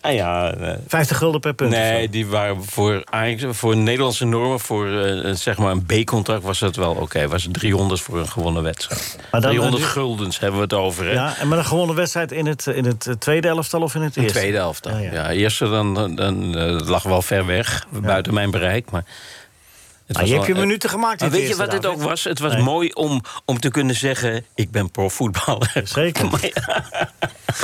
Ah, ja eh, 50 gulden per punt. nee, die waren voor, voor Nederlandse normen, voor eh, een- zeg maar een B-contract was dat wel oké. Was het 300 voor een gewonnen wedstrijd. Maar dan- 300 dan- guldens hebben we het over. Hè? Ja, en met een gewonnen wedstrijd in het, in het eh, tweede elftal of in het In eerste? tweede helft dan. Ja, Ja, eerste dan, dan, dan eh, lag wel ver weg, buiten mijn bereik. Maar Nou, je hebt je minuten gemaakt Maar weet je wat het ook was? Het was Nee. mooi om, om te kunnen zeggen: ik ben profvoetballer. Zeker. (laughs) Maar ja,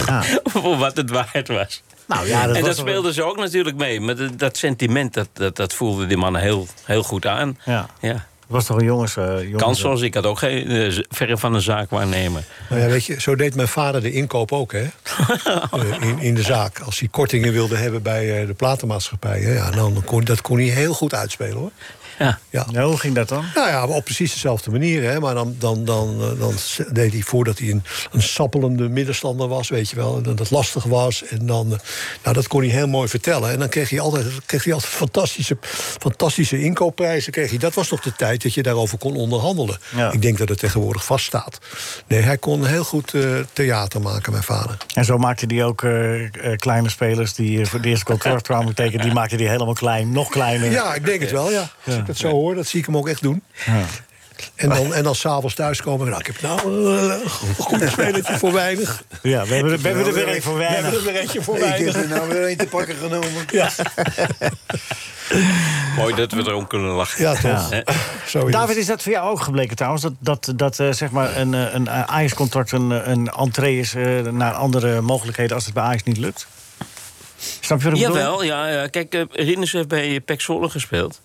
Ja. (laughs) voor wat het waard was. Nou ja, dat en dat wel- speelden ze ook natuurlijk mee. Maar dat, dat sentiment, dat, dat, dat voelden die mannen heel, heel goed aan. Ja. Ja. Het was toch een jongens... eh jongens Kans zoals ik had ook geen z- verre van een zaak waarnemen. Nou ja, weet je, zo deed mijn vader de inkoop ook, hè? (laughs) Eh, in, in de zaak. Als hij kortingen wilde hebben bij eh, de platenmaatschappijen... Ja, dan kon, dat kon hij heel goed uitspelen, hoor. Ja. Ja. Nou, hoe ging dat dan? Nou ja, op precies dezelfde manier. Hè. Maar dan, dan, dan, eh, dan deed hij voordat hij een, een sappelende middenstander was, weet je wel. En dat het lastig was. En dan, eh, nou, dat kon hij heel mooi vertellen. En dan kreeg hij altijd, kreeg hij altijd fantastische, fantastische inkoopprijzen. Kreeg hij. Dat was toch de tijd dat je daarover kon onderhandelen. Ja. Ik denk dat het tegenwoordig vaststaat. Nee, hij kon heel goed eh, theater maken, mijn vader. En zo maakte hij ook eh, eh, kleine spelers die voor het eerste contract kwamen tekenen. Die maakte hij helemaal klein, nog kleiner. Ja, ik denk het wel, ja. Als ik dat zo hoor, dat zie ik hem ook echt doen. En dan, en dan s'avonds thuiskomen. Nou, ik heb nou eh, een goed spelertje voor weinig. Ja, we hebben, er- we hebben er weer een voor We hebben weinig. er weer eentje voor Ik heb weinig. er nou weer een te pakken genomen. Ja, (laughs) Mooi dat we erom kunnen lachen. ja toch. Ja. Zo is David, is dat voor jou ook gebleken trouwens? Dat, dat, dat eh, zeg maar een, eh, een Ajax-contract een, eh, een entree is eh, naar andere mogelijkheden als het bij Ajax niet lukt? Snap je wat ik bedoel? Jawel, ja, ja. Kijk, eh, Rinus heeft bij Pek Zwolle gespeeld.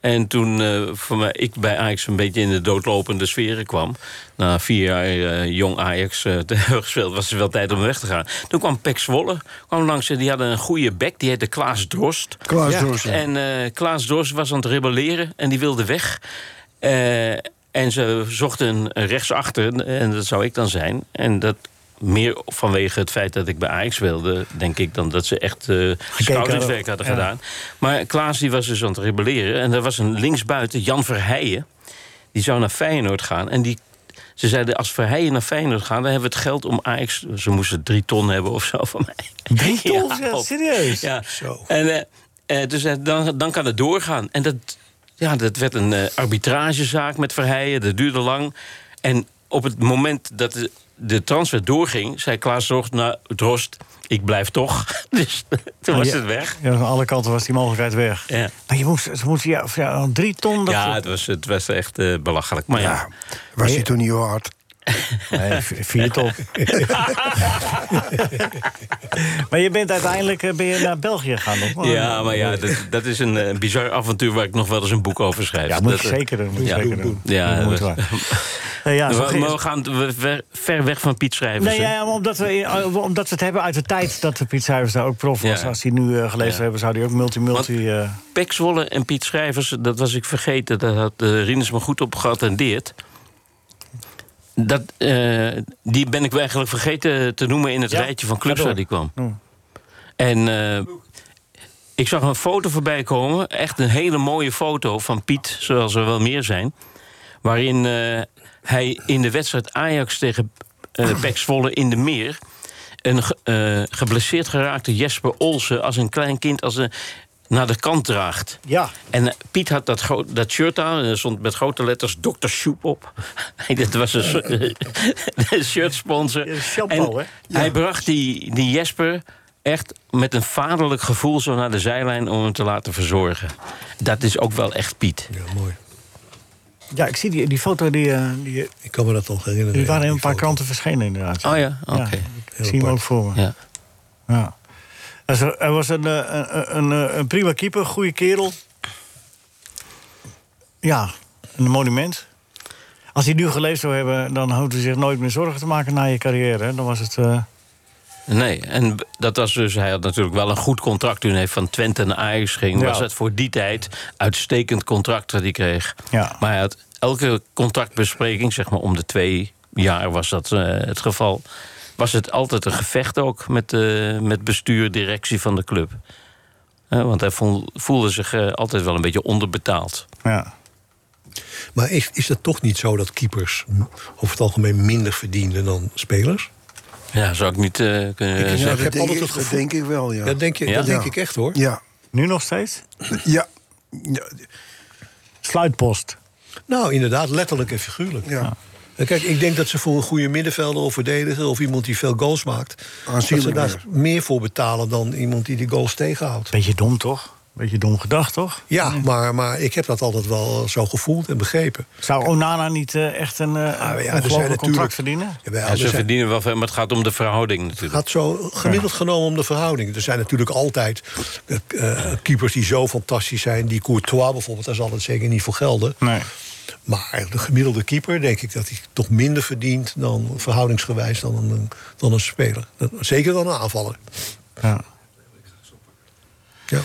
En toen eh, voor mij, ik bij Ajax een beetje in de doodlopende sferen kwam... na vier jaar eh, jong Ajax eh, te (laughs) hebben gespeeld... was het wel tijd om weg te gaan. Toen kwam Pek Zwolle kwam langs en die hadden een goede bek. Die heette Klaas Drost. Klaas Ja. Dorsen. En Klaas Dorst was aan het rebelleren en die wilde weg. En ze zochten een rechtsachter, en dat zou ik dan zijn. En dat meer vanwege het feit dat ik bij Ajax wilde, denk ik, dan dat ze echt eh scoutingswerk hadden ja. gedaan. Maar Klaas die was dus aan het rebelleren. En er was een linksbuiten, Jan Verheijen. Die zou naar Feyenoord gaan. En die, ze zeiden, als Verheijen naar Feyenoord gaat... dan hebben we het geld om Ajax... Ze moesten drie ton hebben of zo van mij. Drie (laughs) ton? Ja, serieus? Ja. Zo. En eh, eh, dus dan, dan kan het doorgaan. En dat, ja, dat werd een arbitragezaak met Verheijen. Dat duurde lang. En op het moment dat de, de transfer doorging... zei Klaas Drost, nou, Drost, ik blijf toch. (laughs) Dus toen was ja. het weg. Ja, aan alle kanten was die mogelijkheid weg. Ja, Maar je moest, ze moesten ja, drie ton... Dat ja het, was, het was echt eh, belachelijk. Maar ja, Ja, was hij toen niet hard? Nee, vier ton. (laughs) maar je bent uiteindelijk eh, ben je naar België gegaan. Nog, ja, maar ja, dat, dat is een eh, bizar avontuur... waar ik nog wel eens een boek over schrijf. Ja, moet dat, je eh, zeker doen. Moet ja, zeker doen. Ja, moet. Nee, (laughs) ja, we, maar we gaan we ver, ver weg van Piet Schrijvers. Nee, ja, maar omdat, we, omdat we het hebben uit de tijd dat de Piet Zuivers daar ook prof was. Ja. Als hij nu gelezen Ja. hebben, zou hij ook multi-multi... eh, Pek Zwolle en Piet Schrijvers, dat was ik vergeten. Dat had uh, Rinus me goed op geattendeerd. Dat, eh, die ben ik eigenlijk vergeten te noemen in het Ja, rijtje van clubs waar die kwam. Oh. En eh, ik zag een foto voorbij komen. Echt een hele mooie foto van Piet, zoals er wel meer zijn. Waarin eh, hij in de wedstrijd Ajax tegen (clears throat) Pek Zwolle in de meer... een ge- geblesseerd geraakte Jesper Olsen als een klein kind... Als een, naar de kant draagt. ja, En eh, Piet had dat, dat shirt aan. En er stond met grote letters Dr. Shoep op. (laughs) dat was een, (laughs) een shirtsponsor. Ja, shampoo, en hè? Hij bracht die, die Jesper echt met een vaderlijk gevoel zo naar de zijlijn om hem te laten verzorgen. Dat is ook wel echt Piet. Ja, mooi. ja, ik zie die, die foto, die, eh, die, Ik kan me dat nog herinneren. die waren in die een paar foto. kranten verschenen inderdaad. Oh ja, oké. Ja, ik zie hem ook voor me. Ja. Ja. Hij was- een, eh, een, een, een, een prima keeper, goede kerel. Ja, een monument. Als hij nu geleefd zou hebben, dan hoeft hij zich nooit meer zorgen te maken na je carrière. hè. Dan was het. eh, Nee, en dat was dus, hij had natuurlijk wel een goed contract toen hij van Twente naar Ajax ging. Ja. Was het voor die tijd uitstekend contract dat hij kreeg. Ja. Maar hij had elke contractbespreking, zeg maar om de twee jaar was dat eh, het geval. Was het altijd een gevecht ook met, eh, met bestuur, directie van de club. Eh, want hij voel- voelde zich eh, altijd wel een beetje onderbetaald. ja. Maar is, is het toch niet zo dat keepers over het algemeen minder verdienen dan spelers? Ja, zou ik niet eh, kunnen Ja, Ja, zeggen. ik dat, heb denk altijd ik, het dat gevoel- denk ik wel, ja. Dat denk, je, Ja? dat denk Ja. ik echt hoor. Ja, Nu nog steeds? ja. (clears throat) ja, Sluitpost. Nou, inderdaad, letterlijk en figuurlijk. ja. Kijk, ik denk dat ze voor een goede middenvelder of verdediger... of iemand die veel goals maakt... dat ze Aanzienlijk daar meer voor betalen dan iemand die de goals tegenhoudt. Beetje dom toch? Beetje dom gedacht toch? Ja, maar, maar ik heb dat altijd wel zo gevoeld en begrepen. Zou Onana niet eh, echt een uh, natuurlijk- contract verdienen? Ja, ze zijn- verdienen wel veel, maar het gaat om de verhouding Het natuurlijk. gaat zo gemiddeld genomen om de verhouding. Er zijn natuurlijk altijd eh, eh, keepers die zo fantastisch zijn. Die Courtois bijvoorbeeld, daar zal het zeker niet voor gelden. Nee. Maar de gemiddelde keeper, denk ik dat hij toch minder verdient... dan verhoudingsgewijs dan een, dan een speler. Zeker dan een aanvaller. Ja. Ja.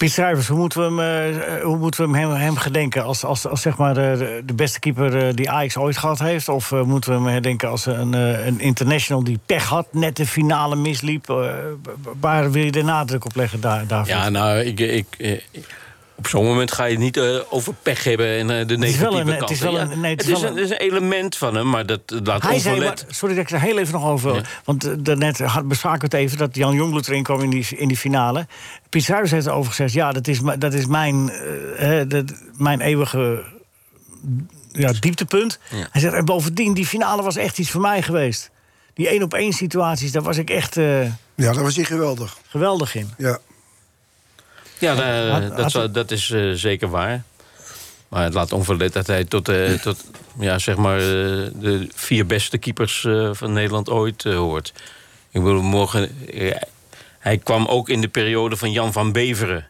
Piet Schrijvers, hoe moeten we hem, eh, hoe moeten we hem, hem gedenken? Als, als, als zeg maar de, de beste keeper eh, die Ajax ooit gehad heeft? Of eh, moeten we hem herdenken als een, een international die pech had, net de finale misliep? Waar wil je de nadruk op leggen, daar, David? Ja, nou, ik, ik, op zo'n moment ga je het niet eh, over pech hebben en eh, de is wel negatieve een- kant. het is wel een- nee, het het is wel een, het is een element van hem, maar dat laat Hij zei, maar- sorry dat ik er heel even nog over wil. Want eh, daarnet had- bespraken we het even dat Jan Jongbloed erin kwam in die, in die finale. Piet Zuiders heeft erover gezegd: ja, dat is, dat is mijn, hè, dat, mijn eeuwige ja, dieptepunt. Ja. Hij zegt: en bovendien, die finale was echt iets voor mij geweest. Die één op één situaties, daar was ik echt eh, Ja, dat was hij geweldig. geweldig in. Ja. Ja, Had- dat, had- zou- dat is eh, zeker waar. Maar het laat onverlet dat hij tot, eh, tot ja, zeg maar, eh, de vier beste keepers eh, van Nederland ooit eh, hoort. Ik bedoel, morgen. eh, hij kwam ook in de periode van Jan van Beveren.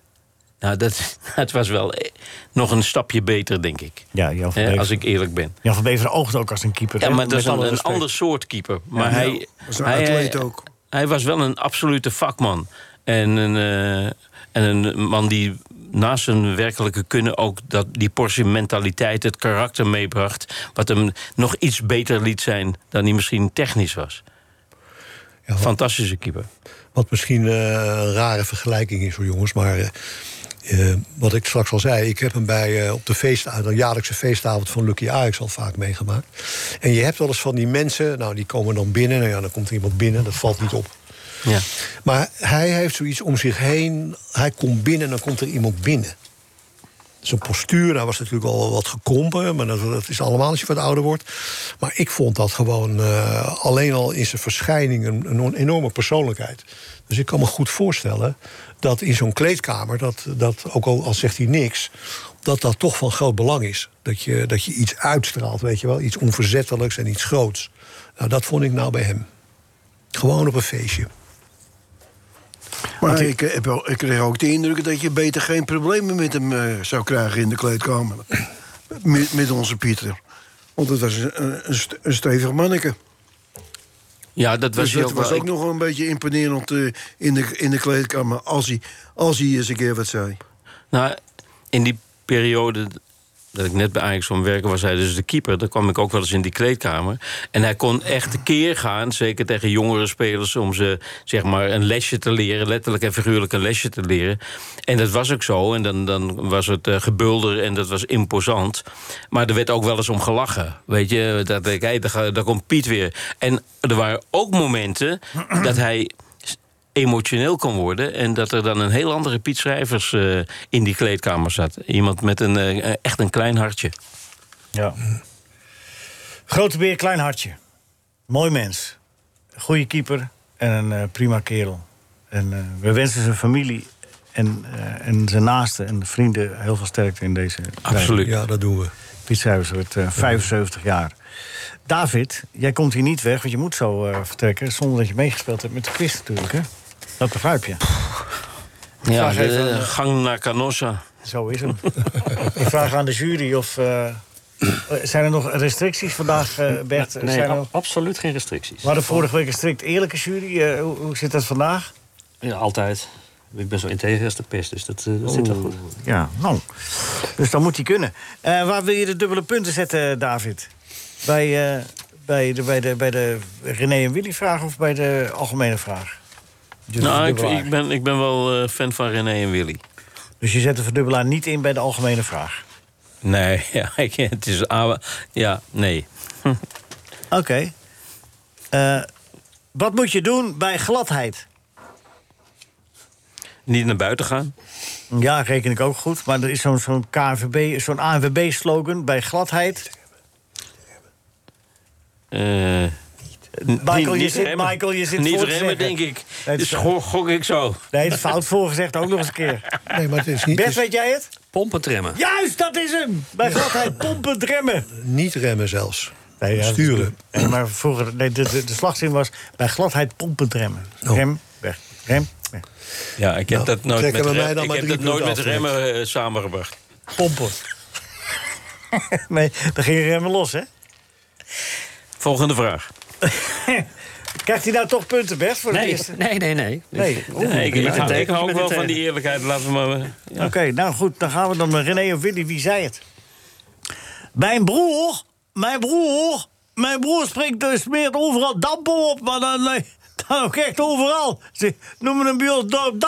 Nou, dat, (laughs) dat was wel eh, nog een stapje beter, denk ik. Ja, Jan van Beveren. als ik eerlijk ben. Jan van Beveren oogde ook als een keeper. Ja, maar dat is een, een ander soort keeper. Maar Ja, hij, was een hij, atleet ook. hij was wel een absolute vakman. En een, eh, en een man die naast zijn werkelijke kunnen ook dat, die portie mentaliteit, het karakter meebracht. Wat hem nog iets beter liet zijn dan hij misschien technisch was. Ja, wat, Fantastische keeper. wat misschien eh, een rare vergelijking is voor jongens, maar eh, eh, wat ik straks al zei, ik heb hem bij op de, feest, de jaarlijkse feestavond van Lucky Ajax al vaak meegemaakt. En je hebt wel eens van die mensen, nou die komen dan binnen, nou ja, dan komt er iemand binnen, dat valt niet op. Ja. Maar hij heeft zoiets om zich heen. Hij komt binnen en dan komt er iemand binnen. Zijn postuur, nou was natuurlijk al wat gekrompen, maar dat, is allemaal als je wat ouder wordt. Maar ik vond dat gewoon eh, alleen al in zijn verschijning een, een enorme persoonlijkheid. Dus ik kan me goed voorstellen dat in zo'n kleedkamer, dat, dat ook al, al zegt hij niks, dat dat toch van groot belang is. Dat je, dat je iets uitstraalt, weet je wel, iets onverzettelijks en iets groots. Nou, dat vond ik nou bij hem. Gewoon op een feestje. Maar ik, heb, wel- ik kreeg ook de indruk dat je beter geen problemen met hem eh, zou krijgen in de kleedkamer. (clears throat) met, met onze Pieter. Want het was een, een, st- een stevig manneke. Ja, dat was Dus dat ook was wel. ook nog wel een beetje imponerend eh, in, de, in de kleedkamer. Als hij, als hij eens een keer wat zei. Nou, in die periode dat ik net bij Ajax kwam werken, was hij dus de keeper. Dan kwam ik ook wel eens in die kleedkamer. En hij kon echt de keer gaan, zeker tegen jongere spelers... om ze zeg maar een lesje te leren, letterlijk en figuurlijk een lesje te leren. En dat was ook zo. En dan, dan was het eh, gebulder en dat was imposant. Maar er werd ook wel eens om gelachen. Weet je, dat ik, hey, daar, daar komt Piet weer. En er waren ook momenten dat hij emotioneel kon worden. En dat er dan een heel andere Piet Schrijvers eh, in die kleedkamer zat. Iemand met een, eh, echt een klein hartje. Ja. Grote beer, klein hartje. Mooi mens. Goede keeper en een eh, prima kerel. En eh, we wensen zijn familie en, eh, en zijn naasten en vrienden heel veel sterkte in deze tijd. Absoluut. Ja, dat doen we. Piet Schrijvers wordt eh, 75 jaar. David, jij komt hier niet weg, want je moet zo eh, vertrekken... zonder dat je meegespeeld hebt met de quiz natuurlijk, hè? Dat begrijp je. Ja, de, even de- gang naar Canossa. Zo is hem. Ik vraag aan de jury of... eh, zijn er nog restricties vandaag, eh, Bert? Nee, zijn er ab- absoluut geen restricties. We hadden vorige week een strikt eerlijke jury. Eh, hoe, hoe zit dat vandaag? Ja, altijd. Ik ben zo integer als de pest, dus dat, eh, dat zit wel goed. Ja, nou. Dus dan moet hij kunnen. Eh, waar wil je de dubbele punten zetten, David? Bij, eh, bij, de, bij, de, bij de René en Willy vraag of bij de algemene vraag? Dus, Nou, ik, ben, ik ben wel eh, fan van René en Willy. dus je zet de verdubbelaar niet in bij de algemene vraag? Nee, (laughs) ja, ik- het is... Ja, nee. (laughs) Oké. Eh, wat moet je doen bij gladheid? Niet naar buiten gaan. Ja, reken ik ook goed. Maar er is zo'n zo'n KNVB, zo'n ANWB-slogan bij gladheid. Eh, Michael, je niet zit, remmen. Michael, je zit Niet voor remmen, denk ik. Nee, Dus het- gok, gok ik zo. Nee, het is fout voorgezegd ook nog eens een keer. (laughs) Nee, maar het is niet, is weet jij het? Pompen tremmen. Juist, dat is hem! Bij gladheid pompen, remmen. (laughs) niet remmen zelfs. Nee, ja, Sturen. (laughs) Nee, maar vroeger, nee, de, de, de slagzin was bij gladheid pompen, remmen. Oh. Rem, weg. Rem, weg. Ja, ik heb Nou, dat nooit met, rem- ik heb dat nooit met remmen eh, samengebracht. Pompen. nee, dan ging je remmen los, hè? Volgende vraag. (laughs) Krijgt hij nou toch punten, Bert, voor het Nee, eerste? nee, nee, nee. Nee. Oeh. Nee, ik, ik, ik hou wel van eh, die eerlijkheid. Laten we maar... ja. Oké, nou goed, dan gaan we dan met René of Willy. Wie zei het? Mijn broer, mijn broer, mijn broer springt dus smeert overal dampo op, maar dan, nee, (laughs) dan ook echt overal. Ze noemen hem bij ons dorp.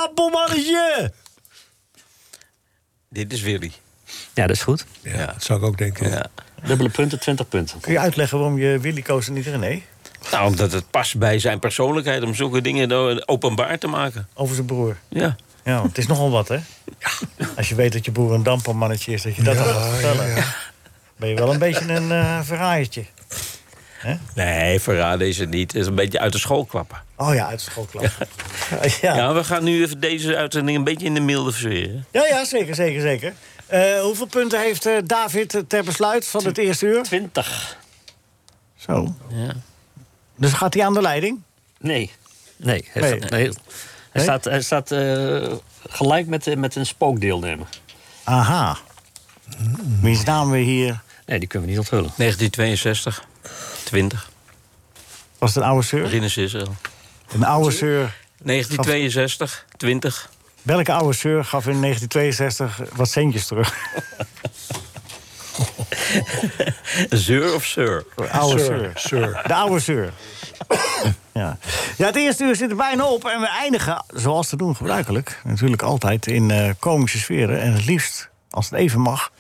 Dit is Willy. Ja, dat is goed. Ja, dat zou ik ook denken. Ja. Dubbele punten, 20 punten. Kun je uitleggen waarom je Willy koos en niet René? Nou, omdat het past bij zijn persoonlijkheid om zulke dingen openbaar te maken. Over zijn broer. Ja. Ja, want het is nogal wat, hè? Als je weet dat je broer een dampelmannetje is, dat je dat dan gaat vertellen. Ben je wel een beetje een eh verraaiertje. Nee, verraden is het niet. Het is een beetje uit de school klappen. Oh ja, uit de schoolklas. (laughs) Ja. Ja, we gaan nu even deze uitzending een beetje in de milde sfeer. hè? Ja, ja, zeker, zeker, zeker. Eh, hoeveel punten heeft eh, David ter besluit van het eerste uur? 20. Zo. Ja. Dus gaat hij aan de leiding? Nee. Nee. Hij Nee. staat, nee. Hij Nee? staat, hij staat eh, gelijk met, eh, met een spookdeelnemer. Aha. Wiens naam we hier... Nee, die kunnen we niet onthullen. 1962, 20, Was het een oude zeur? Rinus Israël. Een oude zeur. 1962, 20. Welke oude zeur gaf in 1962 wat centjes terug? (laughs) (laughs) Zeur of Sir? Oude Sir, sir. De oude zeur. (coughs) Ja. ja, het eerste uur zit er bijna op. En we eindigen, zoals te doen gebruikelijk... natuurlijk altijd in eh, komische sferen. En het liefst, als het even mag...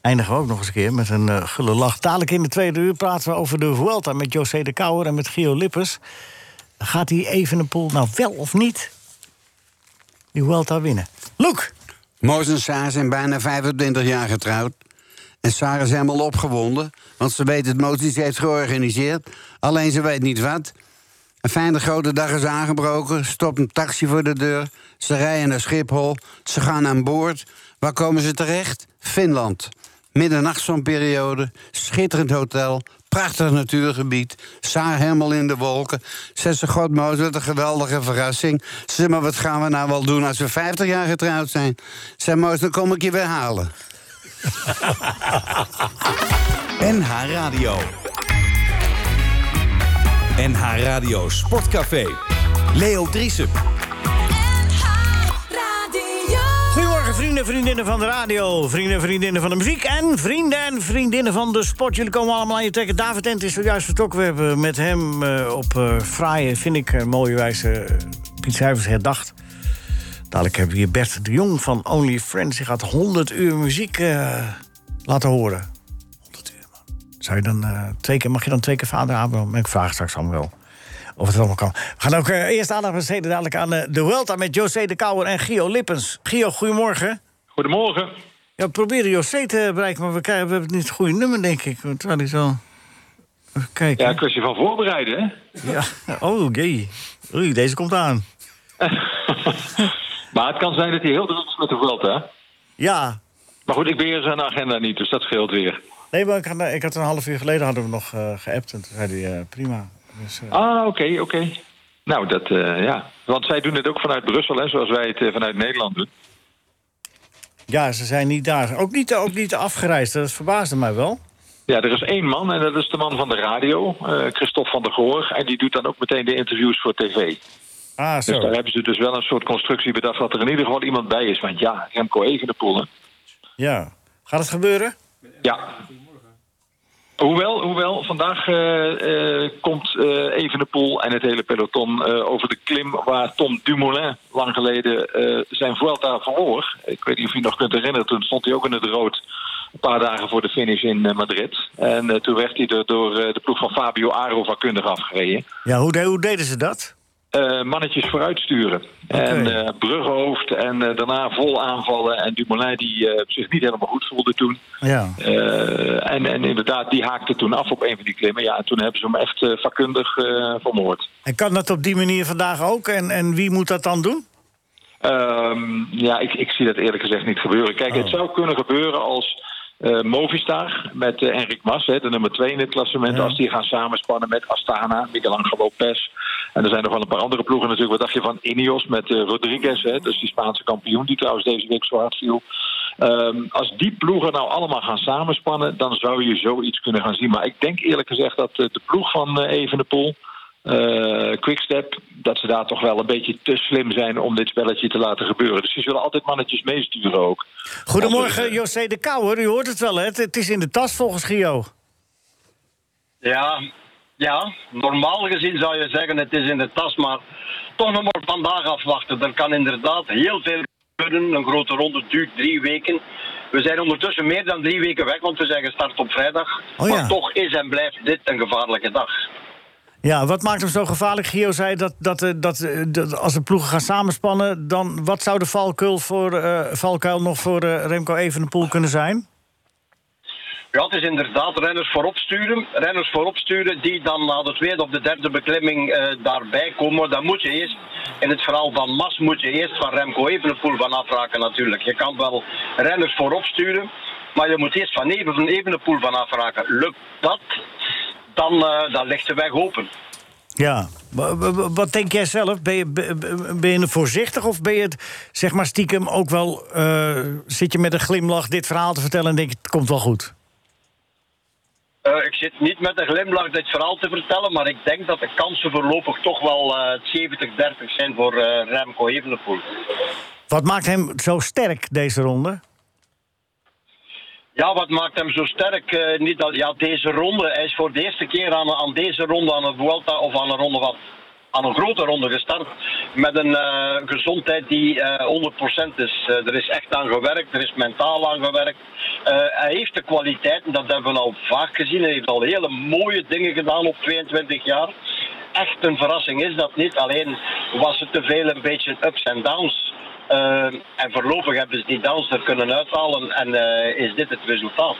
eindigen we ook nog eens een keer met een eh, gulle lach. Dadelijk in de tweede uur praten we over de Vuelta... met José de Kouwer en met Gio Lippers. Gaat die Evenepoel nou wel of niet die Vuelta winnen? Loek! Moos en Saar zijn bijna 25 jaar getrouwd. En Saar is helemaal opgewonden, want ze weet het Moos iets heeft georganiseerd. Alleen ze weet niet wat. Een fijne grote dag is aangebroken, stopt een taxi voor de deur. Ze rijden naar Schiphol, ze gaan aan boord. Waar komen ze terecht? Finland. Middernachtzonperiode, schitterend hotel, prachtig natuurgebied. Saar helemaal in de wolken. Zegt ze, god wat een geweldige verrassing. Ze maar wat gaan we nou wel doen als we 50 jaar getrouwd zijn? Zeg Moos, dan kom ik je weer halen. NH Radio. NH Radio Sportcafé. Leo Driesen. Goedemorgen, vrienden en vriendinnen van de radio, vrienden en vriendinnen van de muziek en vrienden en vriendinnen van de sport. Jullie komen allemaal aan je trekken. David Ent is zojuist vertrokken. We hebben met hem eh, op eh fraaie, vind ik, eh, mooie wijze Piet Zuivers herdacht. Dadelijk hebben we hier Bert de Jong van Only Friends. Die gaat 100 uur muziek eh, laten horen. 100 uur, man. Zou je dan eh, twee keer, mag je dan twee keer vader Abraham? Ik vraag straks allemaal wel. Of het allemaal kan. We gaan ook eh, eerst aandacht besteden dadelijk aan de Welta met José de Kouwer en Gio Lippens. Gio, goedemorgen. Goedemorgen. Ja, we proberen José te bereiken, maar we, krijgen, we hebben niet het goede nummer, denk ik. Terwijl hij zo... Even kijken. Ja, kwestie van voorbereiden, hè? Ja. Oh, jee. Oei, deze komt aan. (laughs) Maar het kan zijn dat hij heel druk is met de Vuelta. Ja. Maar goed, ik beheer zijn agenda niet, dus dat scheelt weer. Nee, maar ik had, ik had een half uur geleden hadden we nog eh geappt. En toen zei hij, eh, prima. Dus, eh, Ah, oké, oké. Nou, dat, ja. Want zij doen het ook vanuit Brussel, hè, zoals wij het vanuit Nederland doen. Ja, ze zijn niet daar. Ook niet, ook niet afgereisd. Dat verbaasde mij wel. Ja, er is één man en dat is de man van de radio, Christophe van der Goor. En die doet dan ook meteen de interviews voor tv. Ah, Dus zo. daar hebben ze dus wel een soort constructie bedacht dat er in ieder geval iemand bij is. Want ja, Remco Evenepoel, hè. Ja. Gaat het gebeuren? Ja. Hoewel, hoewel vandaag eh, eh, komt eh Evenepoel en het hele peloton over de klim... waar Tom Dumoulin lang geleden zijn Vuelta verloor. Ik weet niet of je nog kunt herinneren, toen stond hij ook in het rood... een paar dagen voor de finish in Madrid. En toen werd hij er door de ploeg van Fabio Aro vakkundig afgereden. Ja, hoe, de- hoe deden ze dat? Eh, mannetjes vooruitsturen. En eh bruggenhoofd en eh, daarna vol aanvallen. En Dumoulin die zich niet helemaal goed voelde toen. Ja. En, en inderdaad, die haakte toen af op een van die klimmen. Ja, en toen hebben ze hem echt vakkundig vermoord. En kan dat op die manier vandaag ook? En, en wie moet dat dan doen? Ehm, ja, ik, ik zie dat eerlijk gezegd niet gebeuren. Kijk, het zou kunnen gebeuren als eh, Movistar met eh Enric Mas, hè, de nummer 2 in het klassement, als die gaan samenspannen met Astana, Michelangelo Lopez. En er zijn nog wel een paar andere ploegen natuurlijk. Wat dacht je van Ineos met eh, Rodriguez, hè, dus die Spaanse kampioen, die trouwens deze week zo hard viel. Ehm, als die ploegen nou allemaal gaan samenspannen, dan zou je zoiets kunnen gaan zien. Maar ik denk eerlijk gezegd dat eh, de ploeg van eh Evenepoel eh, Quickstep, dat ze daar toch wel een beetje te slim zijn om dit spelletje te laten gebeuren. Dus die zullen altijd mannetjes meesturen ook. Goedemorgen, José de Kouwer. U hoort het wel, hè? Het- Het is in de tas volgens Gio. Ja, ja, normaal gezien zou je zeggen het is in de tas, maar toch nog maar vandaag afwachten. Er kan inderdaad heel veel gebeuren. Een grote ronde duurt drie weken. We zijn ondertussen meer dan drie weken weg, want we zijn gestart op vrijdag. Oh ja. Maar toch is en blijft dit een gevaarlijke dag. Ja, wat maakt hem zo gevaarlijk? Gio zei dat, dat, eh, dat, eh, dat als de ploegen gaan samenspannen... dan wat zou de valkuil, voor, eh, valkuil nog voor eh, Remco Evenepoel kunnen zijn? Ja, het is inderdaad renners voorop sturen. Renners voorop sturen die dan na de tweede of de derde beklimming eh, daarbij komen. Dan moet je eerst, in het verhaal van Mas, moet je eerst van Remco Evenepoel van afraken natuurlijk. Je kan wel renners voorop sturen, maar je moet eerst van Even- Evenepoel van afraken. Lukt dat, dan, eh, dan ligt de weg open. Ja, Wa- wa- wa- wat denk jij zelf? Ben je, ben- ben je voorzichtig of ben je het zeg maar stiekem ook wel... eh, zit je met een glimlach dit verhaal te vertellen en denk je, het komt wel goed? Eh, ik zit niet met een glimlach dit verhaal te vertellen, maar ik denk dat de kansen voorlopig toch wel eh 70-30 zijn voor eh, Remco Evenepoel. Wat maakt hem zo sterk, deze ronde? Ja, wat maakt hem zo sterk? Niet dat, ja, deze ronde. Hij is voor de eerste keer aan, aan deze ronde, aan een Vuelta of aan een ronde van. Aan een grote ronde gestart met een eh, gezondheid die eh 100% is. Eh, er is echt aan gewerkt, er is mentaal aan gewerkt. Eh, hij heeft de kwaliteiten, dat hebben we al vaak gezien. Hij heeft al hele mooie dingen gedaan op 22 jaar. Echt een verrassing is dat niet. Alleen was het te veel een beetje ups en downs. Eh, en voorlopig hebben ze die downs er kunnen uithalen en eh, is dit het resultaat.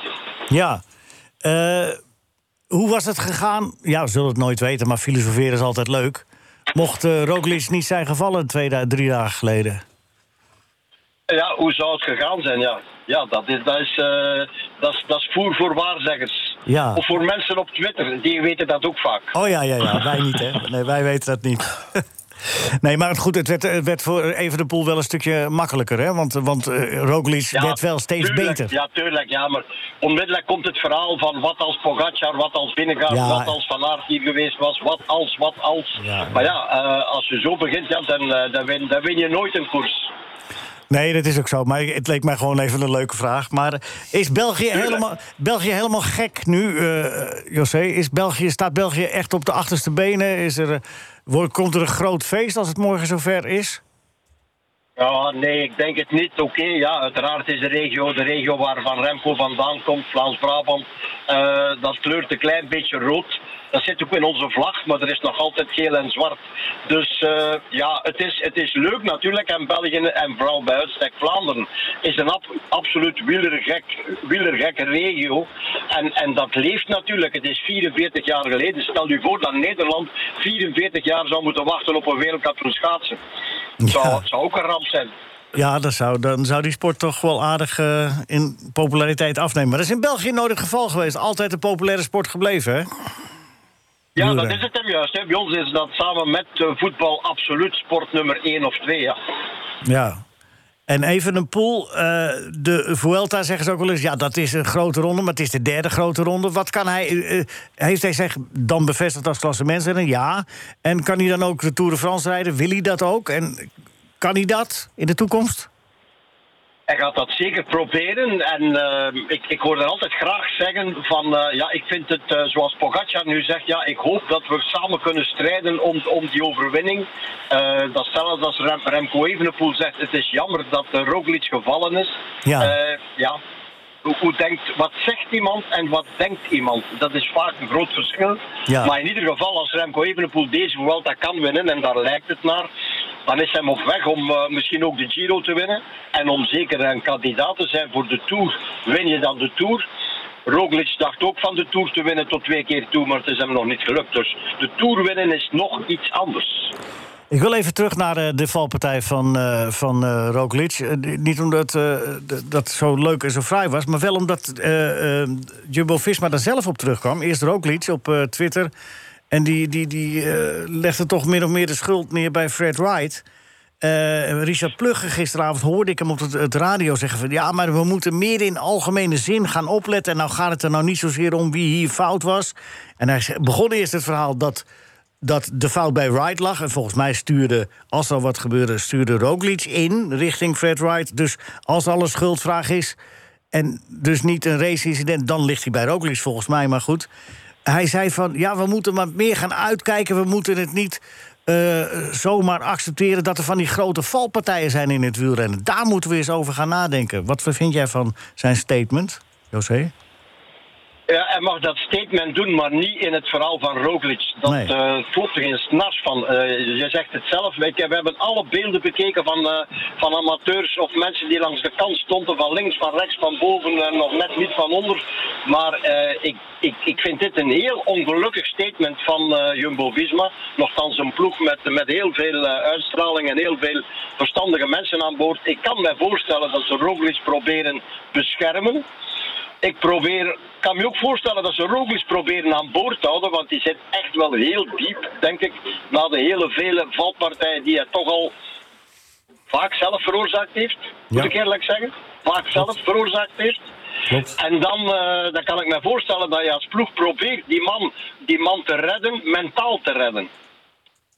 Ja. Eh, hoe was het gegaan? Ja, we zullen het nooit weten, maar filosoferen is altijd leuk. Mocht Roglic niet zijn gevallen twee, drie dagen geleden? Ja, hoe zou het gegaan zijn? Ja, ja dat, is, dat, is, eh, dat, is, dat is voer voor waarzeggers. Ja. Of voor mensen op Twitter, die weten dat ook vaak. Oh ja, ja, ja. Wij niet, hè? Nee, wij weten dat niet. (laughs) Nee, maar goed, het werd, het werd voor Evenepoel wel een stukje makkelijker, hè? Want, want eh, Roglic werd wel steeds tuurlijk, beter. Ja, tuurlijk. Ja, maar onmiddellijk komt het verhaal van wat als Pogacar, wat als Binnengaard, Ja. wat als Van Aert hier geweest was, wat als, wat als. Maar ja, eh, als je zo begint, ja, dan, eh, dan, win, dan win je nooit een koers. Nee, dat is ook zo. Maar het leek mij gewoon even een leuke vraag. Maar is België helemaal, België helemaal gek nu, eh José? Is België, staat België echt op de achterste benen? Is er, eh, wordt, komt er een groot feest als het morgen zover is? Ja, nee, ik denk het niet. Oké, ja, uiteraard is de regio, de regio waar Van Remco vandaan komt, Vlaams-Brabant, eh, dat kleurt een klein beetje rood. Dat zit ook in onze vlag, maar er is nog altijd geel en zwart. Dus eh, ja, het is, het is leuk natuurlijk. En België en vooral bij uitstek Vlaanderen is een ab- absoluut wielergek, wielergekke regio. En, en dat leeft natuurlijk. Het is 44 jaar geleden. Stel u voor dat Nederland 44 jaar zou moeten wachten op een wereldkampioen schaatsen. Het zou, zou ook een ramp zijn. Ja, dat zou, dan zou die sport toch wel aardig eh, in populariteit afnemen. Maar dat is in België nooit het geval geweest. Altijd een populaire sport gebleven, hè? Ja, dat is het hem juist. Hè. Bij ons is dat samen met eh, voetbal absoluut sport nummer 1 of 2. Ja. Ja. En even een pool. eh, de Vuelta zeggen ze ook wel eens. Ja, dat is een grote ronde, maar het is de derde grote ronde. Wat kan hij. eh, heeft hij zich dan bevestigd als klassementsrenner? Ja. En kan hij dan ook de Tour de France rijden? Wil hij dat ook? En kan hij dat in de toekomst? Hij gaat dat zeker proberen. En eh, ik, ik hoor er altijd graag zeggen van... eh, ja, ik vind het, eh, zoals Pogacar nu zegt... Ja, ik hoop dat we samen kunnen strijden om, om die overwinning. Eh, dat zelfs als Rem, Remco Evenepoel zegt... Het is jammer dat Roglic gevallen is. Ja. Ja. Hoe, denkt, wat zegt iemand en wat denkt iemand? Dat is vaak een groot verschil. Ja. Maar in ieder geval, als Remco Evenepoel deze Vuelta kan winnen... en daar lijkt het naar... dan is hij op weg om eh, misschien ook de Giro te winnen. En om zeker een kandidaat te zijn voor de Tour. Win je dan de Tour... Roglic dacht ook van de Tour te winnen tot twee keer toe, maar het is hem nog niet gelukt. Dus de Tour winnen is nog iets anders. Ik wil even terug naar eh, de valpartij van, eh van eh Roglic. Niet omdat dat zo leuk en zo fraai was... maar wel omdat Jumbo-Visma daar zelf op terugkwam. Eerst Roglic op Twitter. En die, die, die legde toch min of meer de schuld neer bij Fred Wright. Richard Plugge gisteravond hoorde ik hem op het, het radio zeggen... van ja, maar we moeten meer in algemene zin gaan opletten... en nou gaat het er nou niet zozeer om wie hier fout was. En hij begon eerst het verhaal dat dat de fout bij Wright lag. En volgens mij stuurde, als er wat gebeurde, stuurde Roglic in richting Fred Wright. Dus als alles schuldvraag is en dus niet een race-incident... dan ligt hij bij Roglic volgens mij, maar goed. Hij zei van, ja, we moeten maar meer gaan uitkijken. We moeten het niet eh, zomaar accepteren dat er van die grote valpartijen zijn in het wielrennen. Daar moeten we eens over gaan nadenken. Wat vind jij van zijn statement, José? Ja, hij mag dat statement doen, maar niet in het verhaal van Roglic. Dat Nee. eh, klopt er geen snars van. Eh, je zegt het zelf. Ik, we hebben alle beelden bekeken van, eh, van amateurs of mensen die langs de kant stonden. Van links, van rechts, van boven en nog net niet van onder. Maar eh, ik, ik, ik vind dit een heel ongelukkig statement van eh, Jumbo-Visma. Nochtans een ploeg met, met heel veel eh, uitstraling en heel veel verstandige mensen aan boord. Ik kan me voorstellen dat ze Roglic proberen beschermen. Ik probeer, kan me ook voorstellen dat ze Roglic proberen aan boord te houden, want die zit echt wel heel diep, denk ik, na de hele vele valpartijen die hij toch al vaak zelf veroorzaakt heeft, moet Ja. ik eerlijk zeggen. Vaak zelf veroorzaakt heeft. Klopt. En dan, eh, dan kan ik me voorstellen dat je als ploeg probeert die man, die man te redden, mentaal te redden.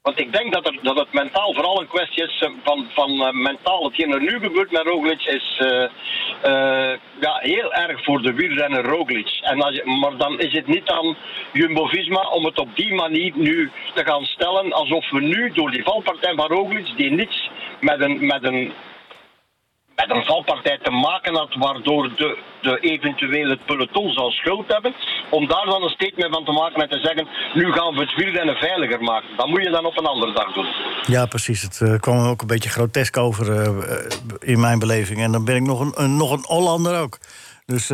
Want ik denk dat, er, dat het mentaal vooral een kwestie is eh, van, van eh, mentaal. Hetgeen er nu gebeurt met Roglic is eh, ja, heel erg voor de wielrenner Roglic. En als je, maar dan is het niet aan Jumbo-Visma om het op die manier nu te gaan stellen. Alsof we nu door die valpartij van Roglic, die niets met een, met een met een valpartij te maken had, waardoor de, de eventueel het peloton zou schuld hebben, om daar dan een statement van te maken en te zeggen, nu gaan we het wielrennen veiliger maken. Dat moet je dan op een andere dag doen. Ja, precies. Het eh, kwam ook een beetje grotesk over eh, eh, in mijn beleving. En dan ben ik nog een, een, nog een Hollander ook. Dus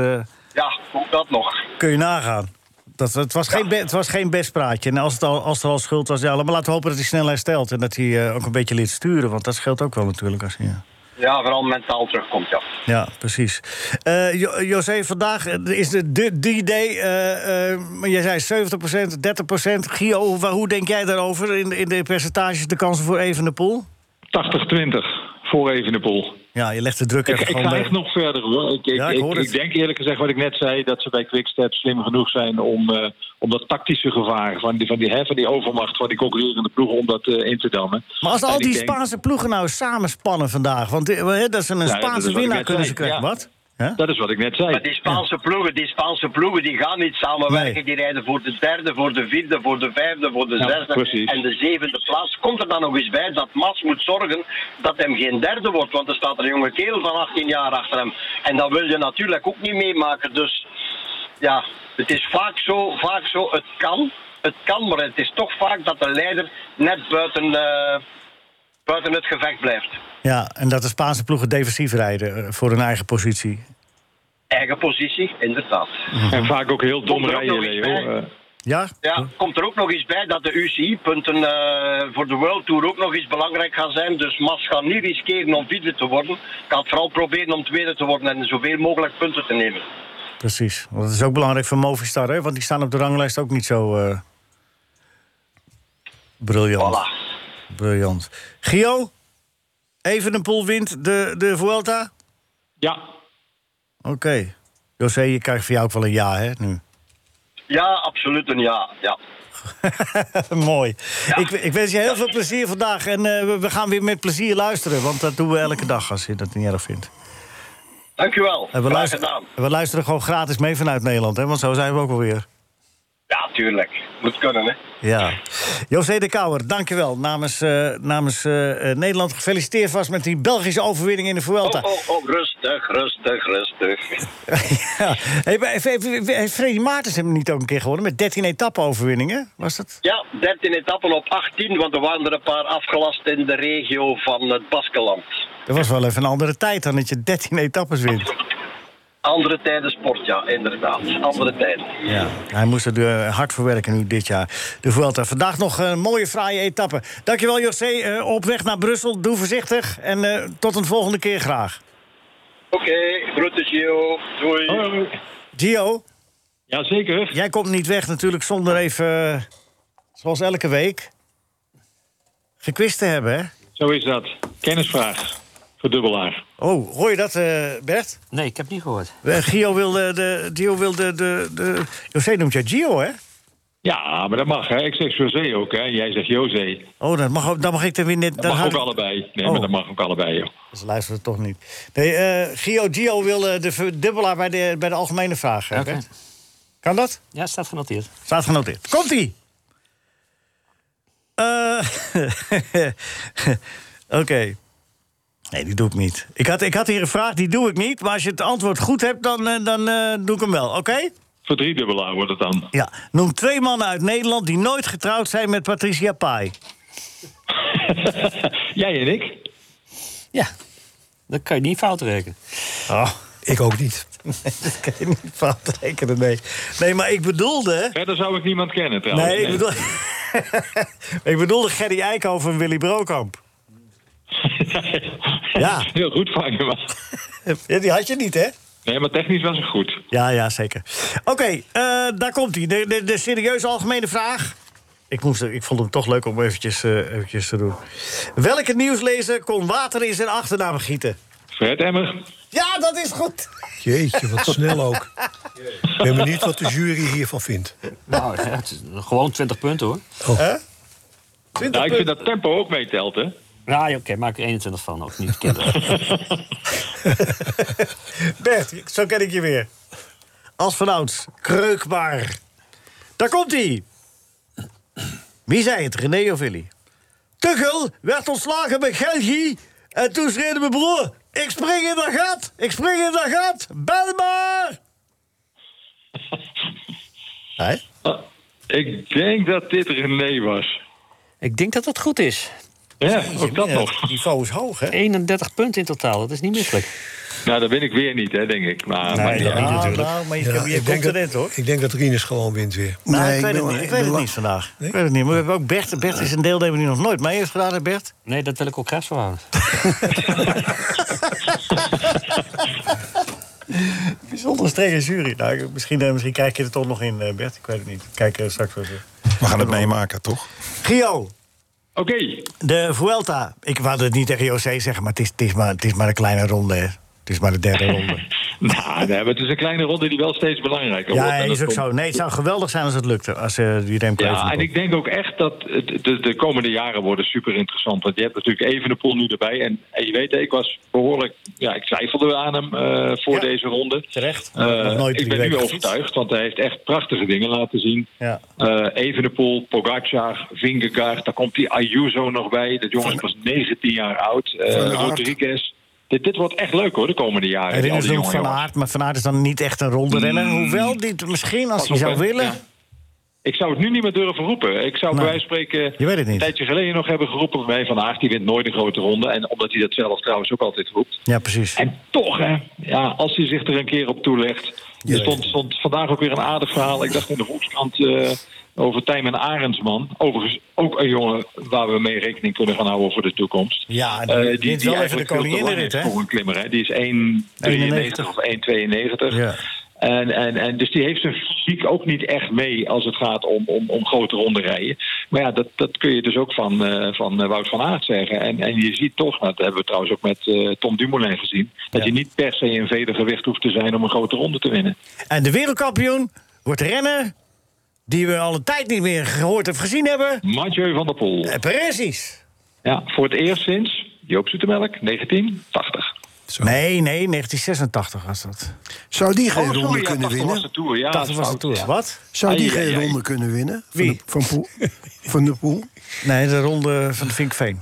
Ja, ook dat nog. kun je nagaan. Dat, het, was geen, het was geen best praatje. En als, het al, als er al schuld was, ja, maar laten we hopen dat hij snel herstelt. En dat hij ook een beetje leert sturen. Want dat scheelt ook wel natuurlijk. Als ja. Ja, vooral mentaal terugkomt, ja. Ja, precies. Eh Jo- José, vandaag eh, is de de D-Day. eh, eh, maar jij zei 70%, 30%. Gio, waar- hoe denk jij daarover in, de- in de percentages, de kansen voor Evenepoel? 80-20 voor Evenepoel. Ja, je legt de druk Ik, ik ga echt nog verder hoor. Ik, ik, Ja, ik denk eerlijk gezegd wat ik net zei, dat ze bij Quickstep slim genoeg zijn om, eh, om dat tactische gevaar van die, van die, hè, van die overmacht van die concurrerende ploegen om dat eh, in te dammen. Maar als al ik die denk- Spaanse ploegen nou samenspannen vandaag... want eh, dat ze een Spaanse winnaar kunnen ze krijgen. ja. Wat? Dat is wat ik net zei. Maar die Spaanse ploegen, die Spaanse ploegen, die gaan niet samenwerken. Nee. Die rijden voor de derde, voor de vierde, voor de vijfde, voor de Ja, zesde precies. en de zevende plaats. Komt er dan nog eens bij dat Mas moet zorgen dat hem geen derde wordt. Want er staat een jonge kerel van 18 jaar achter hem. En dat wil je natuurlijk ook niet meemaken. Dus ja, het is vaak zo, vaak zo. Het kan, het kan, maar het is toch vaak dat de leider net buiten, eh, buiten het gevecht blijft. Ja, en dat de Spaanse ploegen defensief rijden eh, voor hun eigen positie. Eigen positie, inderdaad. En vaak ook heel dom rijden, Leo. Ja? Ja, komt er ook nog eens bij dat de UCI-punten eh, voor de World Tour ook nog eens belangrijk gaan zijn. Dus Mas gaat niet riskeren om vierde te worden. Gaat vooral proberen om tweede te worden en zoveel mogelijk punten te nemen. Precies. Want dat is ook belangrijk voor Movistar, hè? Want die staan op de ranglijst ook niet zo... eh, briljant. Voilà. Briljant. Gio, Evenepoel wint de, de Vuelta? ja, Oké. José, je krijgt voor jou ook wel een ja, hè, nu? Ja, absoluut een ja. ja. (laughs) Mooi. Ik, ik wens je heel veel plezier vandaag. En eh, we- gaan weer met plezier luisteren. Want dat doen we elke dag, als je dat niet erg vindt. Dank u wel. En we, luisteren, we luisteren gewoon gratis mee vanuit Nederland, hè? Want zo zijn we ook alweer. Ja, tuurlijk. Moet kunnen, hè. Ja. José de Kouwer, dankjewel. Namens, eh, namens eh, eh, Nederland gefeliciteerd vast met die Belgische overwinning in de Vuelta. Oh, oh, oh, rustig, rustig, rustig. (laughs) ja. hey, heeft Freddy Maartens hem niet ook een keer gewonnen met 13 etappe-overwinningen? Was dat? Ja, 13 etappen op 18, want er waren er een paar afgelast in de regio van het Baskeland. Dat was wel even een andere tijd dan dat je 13 etappes wint. Andere tijden sport, ja, inderdaad. Andere tijden. Ja, hij moest er eh, hard voor werken nu dit jaar. De Vuelta. Vandaag nog een mooie, fraaie etappe. Dankjewel, José. Eh, op weg naar Brussel. Doe voorzichtig. En eh, tot een volgende keer graag. Oké, groeten Gio. Doei. Gio, ja, zeker. jij komt niet weg natuurlijk zonder even, zoals elke week, gekwist te hebben, hè? Zo is dat. Kennisvraag. Verdubbelaar. Oh, hoor je dat, eh, Bert? Nee, ik heb niet gehoord. Eh, Gio wil de, de, Gio wil de, de, de... José noemt jou Gio, hè? Ja, maar dat mag, hè. Ik zeg José ook, hè. Jij zegt José. Oh, dan mag, dan mag ik er weer net... Dat dan mag ook ik- allebei. Nee, Oh. maar dat mag ook allebei, joh. Ze luisteren toch niet. Nee, eh, Gio Gio wil de verdubbelaar bij de, bij de algemene vraag. hè? Kan dat? Ja, staat genoteerd. Staat genoteerd. Komt-ie! Eh, (laughs) Oké. Nee, die doe ik niet. Ik had, ik had hier een vraag, die doe ik niet. Maar als je het antwoord goed hebt, dan, eh, dan eh, doe ik hem wel. Oké? Voor driedubbelaar wordt het dan. Ja. Noem twee mannen uit Nederland die nooit getrouwd zijn met Patricia Pai. (laughs) Jij en ik. Ja, dat kan je niet fout rekenen. Oh. Ik ook niet. (laughs) dat kan je niet fout rekenen, nee. Nee, maar ik bedoelde... Verder zou ik niemand kennen, trouwens. Nee, ik bedoel... (laughs) ik bedoelde Gerry Eikhoven en Willy Brokamp. Ja. (laughs) Heel goed van je, maar... (laughs) Ja, die had je niet, hè? Nee, maar technisch was het goed. Ja, ja, zeker. Oké, eh, daar komt hij. De, de, de serieuze algemene vraag. Ik, moest, ik vond hem toch leuk om eventjes, eh, eventjes te doen. Welke nieuwslezer kon water in zijn achternaam gieten? Fred Emmer. Ja, dat is goed. Jeetje, wat snel ook. (laughs) Ik ben benieuwd wat de jury hiervan vindt. Nou, ja, het is gewoon 20 punten hoor. Hè? Nou, ik vind dat tempo ook meetelt, hè. Ja, ja, oké, maak er 21 van, ook niet kinderen. (laughs) Bert, zo ken ik je weer. Als vanouds, kreukbaar. Daar komt hij. Wie zei het, René of Willy? Tuchel werd ontslagen bij Gelgie. En toen schreeuwde mijn broer... Ik spring in dat gat! Ik spring in dat gat! Bel maar! Hé? Ik denk dat dit René was. Ik denk dat dat goed is. Ja, ook dat nog. Het niveau is hoog, hè? 31 punten in totaal, dat is niet misselijk. Nou, dat ben ik weer niet, hè, denk ik. Maar, maar ja. dat niet natuurlijk. Nou, maar je, Ja, je komt denk er dat, net, hoor. ik denk dat Rinus gewoon wint weer. Nou, Nee, ik weet het niet. Ik weet het niet vandaag. Ik weet het niet. Maar we hebben ook Bert. Bert is een deelnemer die nog nooit mee heeft gedaan, hè, Bert? Nee, dat wil ik ook graag zo houden. (laughs) Bijzonder strenge jury. Nou, misschien, eh, misschien kijk je er toch nog in, eh, Bert. Ik weet het niet. Kijk eh, straks wel. We gaan het meemaken, toch? Gio, Oké, de Vuelta. Ik wou het niet tegen José zeggen, maar het is, het is, maar, het is maar een kleine ronde. Het is maar de derde (laughs) ronde. nou, nee, maar het is een kleine ronde die wel steeds belangrijker wordt. ja, is ook komt- zo. Nee, het zou geweldig zijn als het lukte. Als eh die Remco Ja, even en ik denk ook echt dat het- de, de komende jaren worden super interessant. Want je hebt natuurlijk Evenepoel nu erbij. En, en je weet, ik was behoorlijk... Ja, ik twijfelde aan hem eh, voor Ja. deze ronde. Terecht. Nooit ik ben nu overtuigd, want hij heeft echt prachtige dingen laten zien. Ja. Evenepoel, Pogacar, Vingegaard, daar komt die Ayuso nog bij. Dat jongen pas 19 jaar oud. Rodriguez. Dit, dit wordt echt leuk hoor, de komende jaren. Herinners die ook Van. Aert, maar Van Aert is dan niet echt een ronde renner. Hoewel, die het misschien, als hij zou willen... Ja. Ik zou het nu niet meer durven roepen. Ik zou bij Nee. wijze van spreken Je weet het niet. een tijdje geleden nog hebben geroepen bij Van Aert. Die wint nooit een grote ronde. En omdat hij dat zelf trouwens ook altijd roept. Ja, precies. En toch, hè, ja, als hij zich er een keer op toelegt. Er stond, stond vandaag ook weer een aardig verhaal. Ik dacht in de Volkskrant eh, over Tijmen Arendsman. Overigens ook een jongen waar we mee rekening kunnen gaan houden voor de toekomst. Ja, Eh, die wint die, wel even de koninginrit, is hè? voor een klimmer. Hè. Die is 1,93 of 1,92. Ja. En, en, en dus die heeft zijn fysiek ook niet echt mee als het gaat om, om, om grote ronde rijden. Maar ja, dat, dat kun je dus ook van, eh, van eh, Wout van Aert zeggen. En, en je ziet toch, nou, dat hebben we trouwens ook met eh, Tom Dumoulin gezien... dat Ja. je niet per se in vedergewicht hoeft te zijn om een grote ronde te winnen. En de wereldkampioen wordt renner die we al een tijd niet meer gehoord of gezien hebben. Mathieu van der Poel. Eh, Precies. Ja, voor het eerst sinds Joop Zoetemelk, 1980. Nee, nee, 1986 was dat. Zou die geen Oh, sorry, ronde ja, kunnen 80 was winnen? de Tour. Ja, 80 was de. Tour. Wat? Zou die Ai, geen ai. ronde kunnen winnen? Van Wie? de- Van, Poel, van de Poel? Nee, de ronde van de Vinkveen.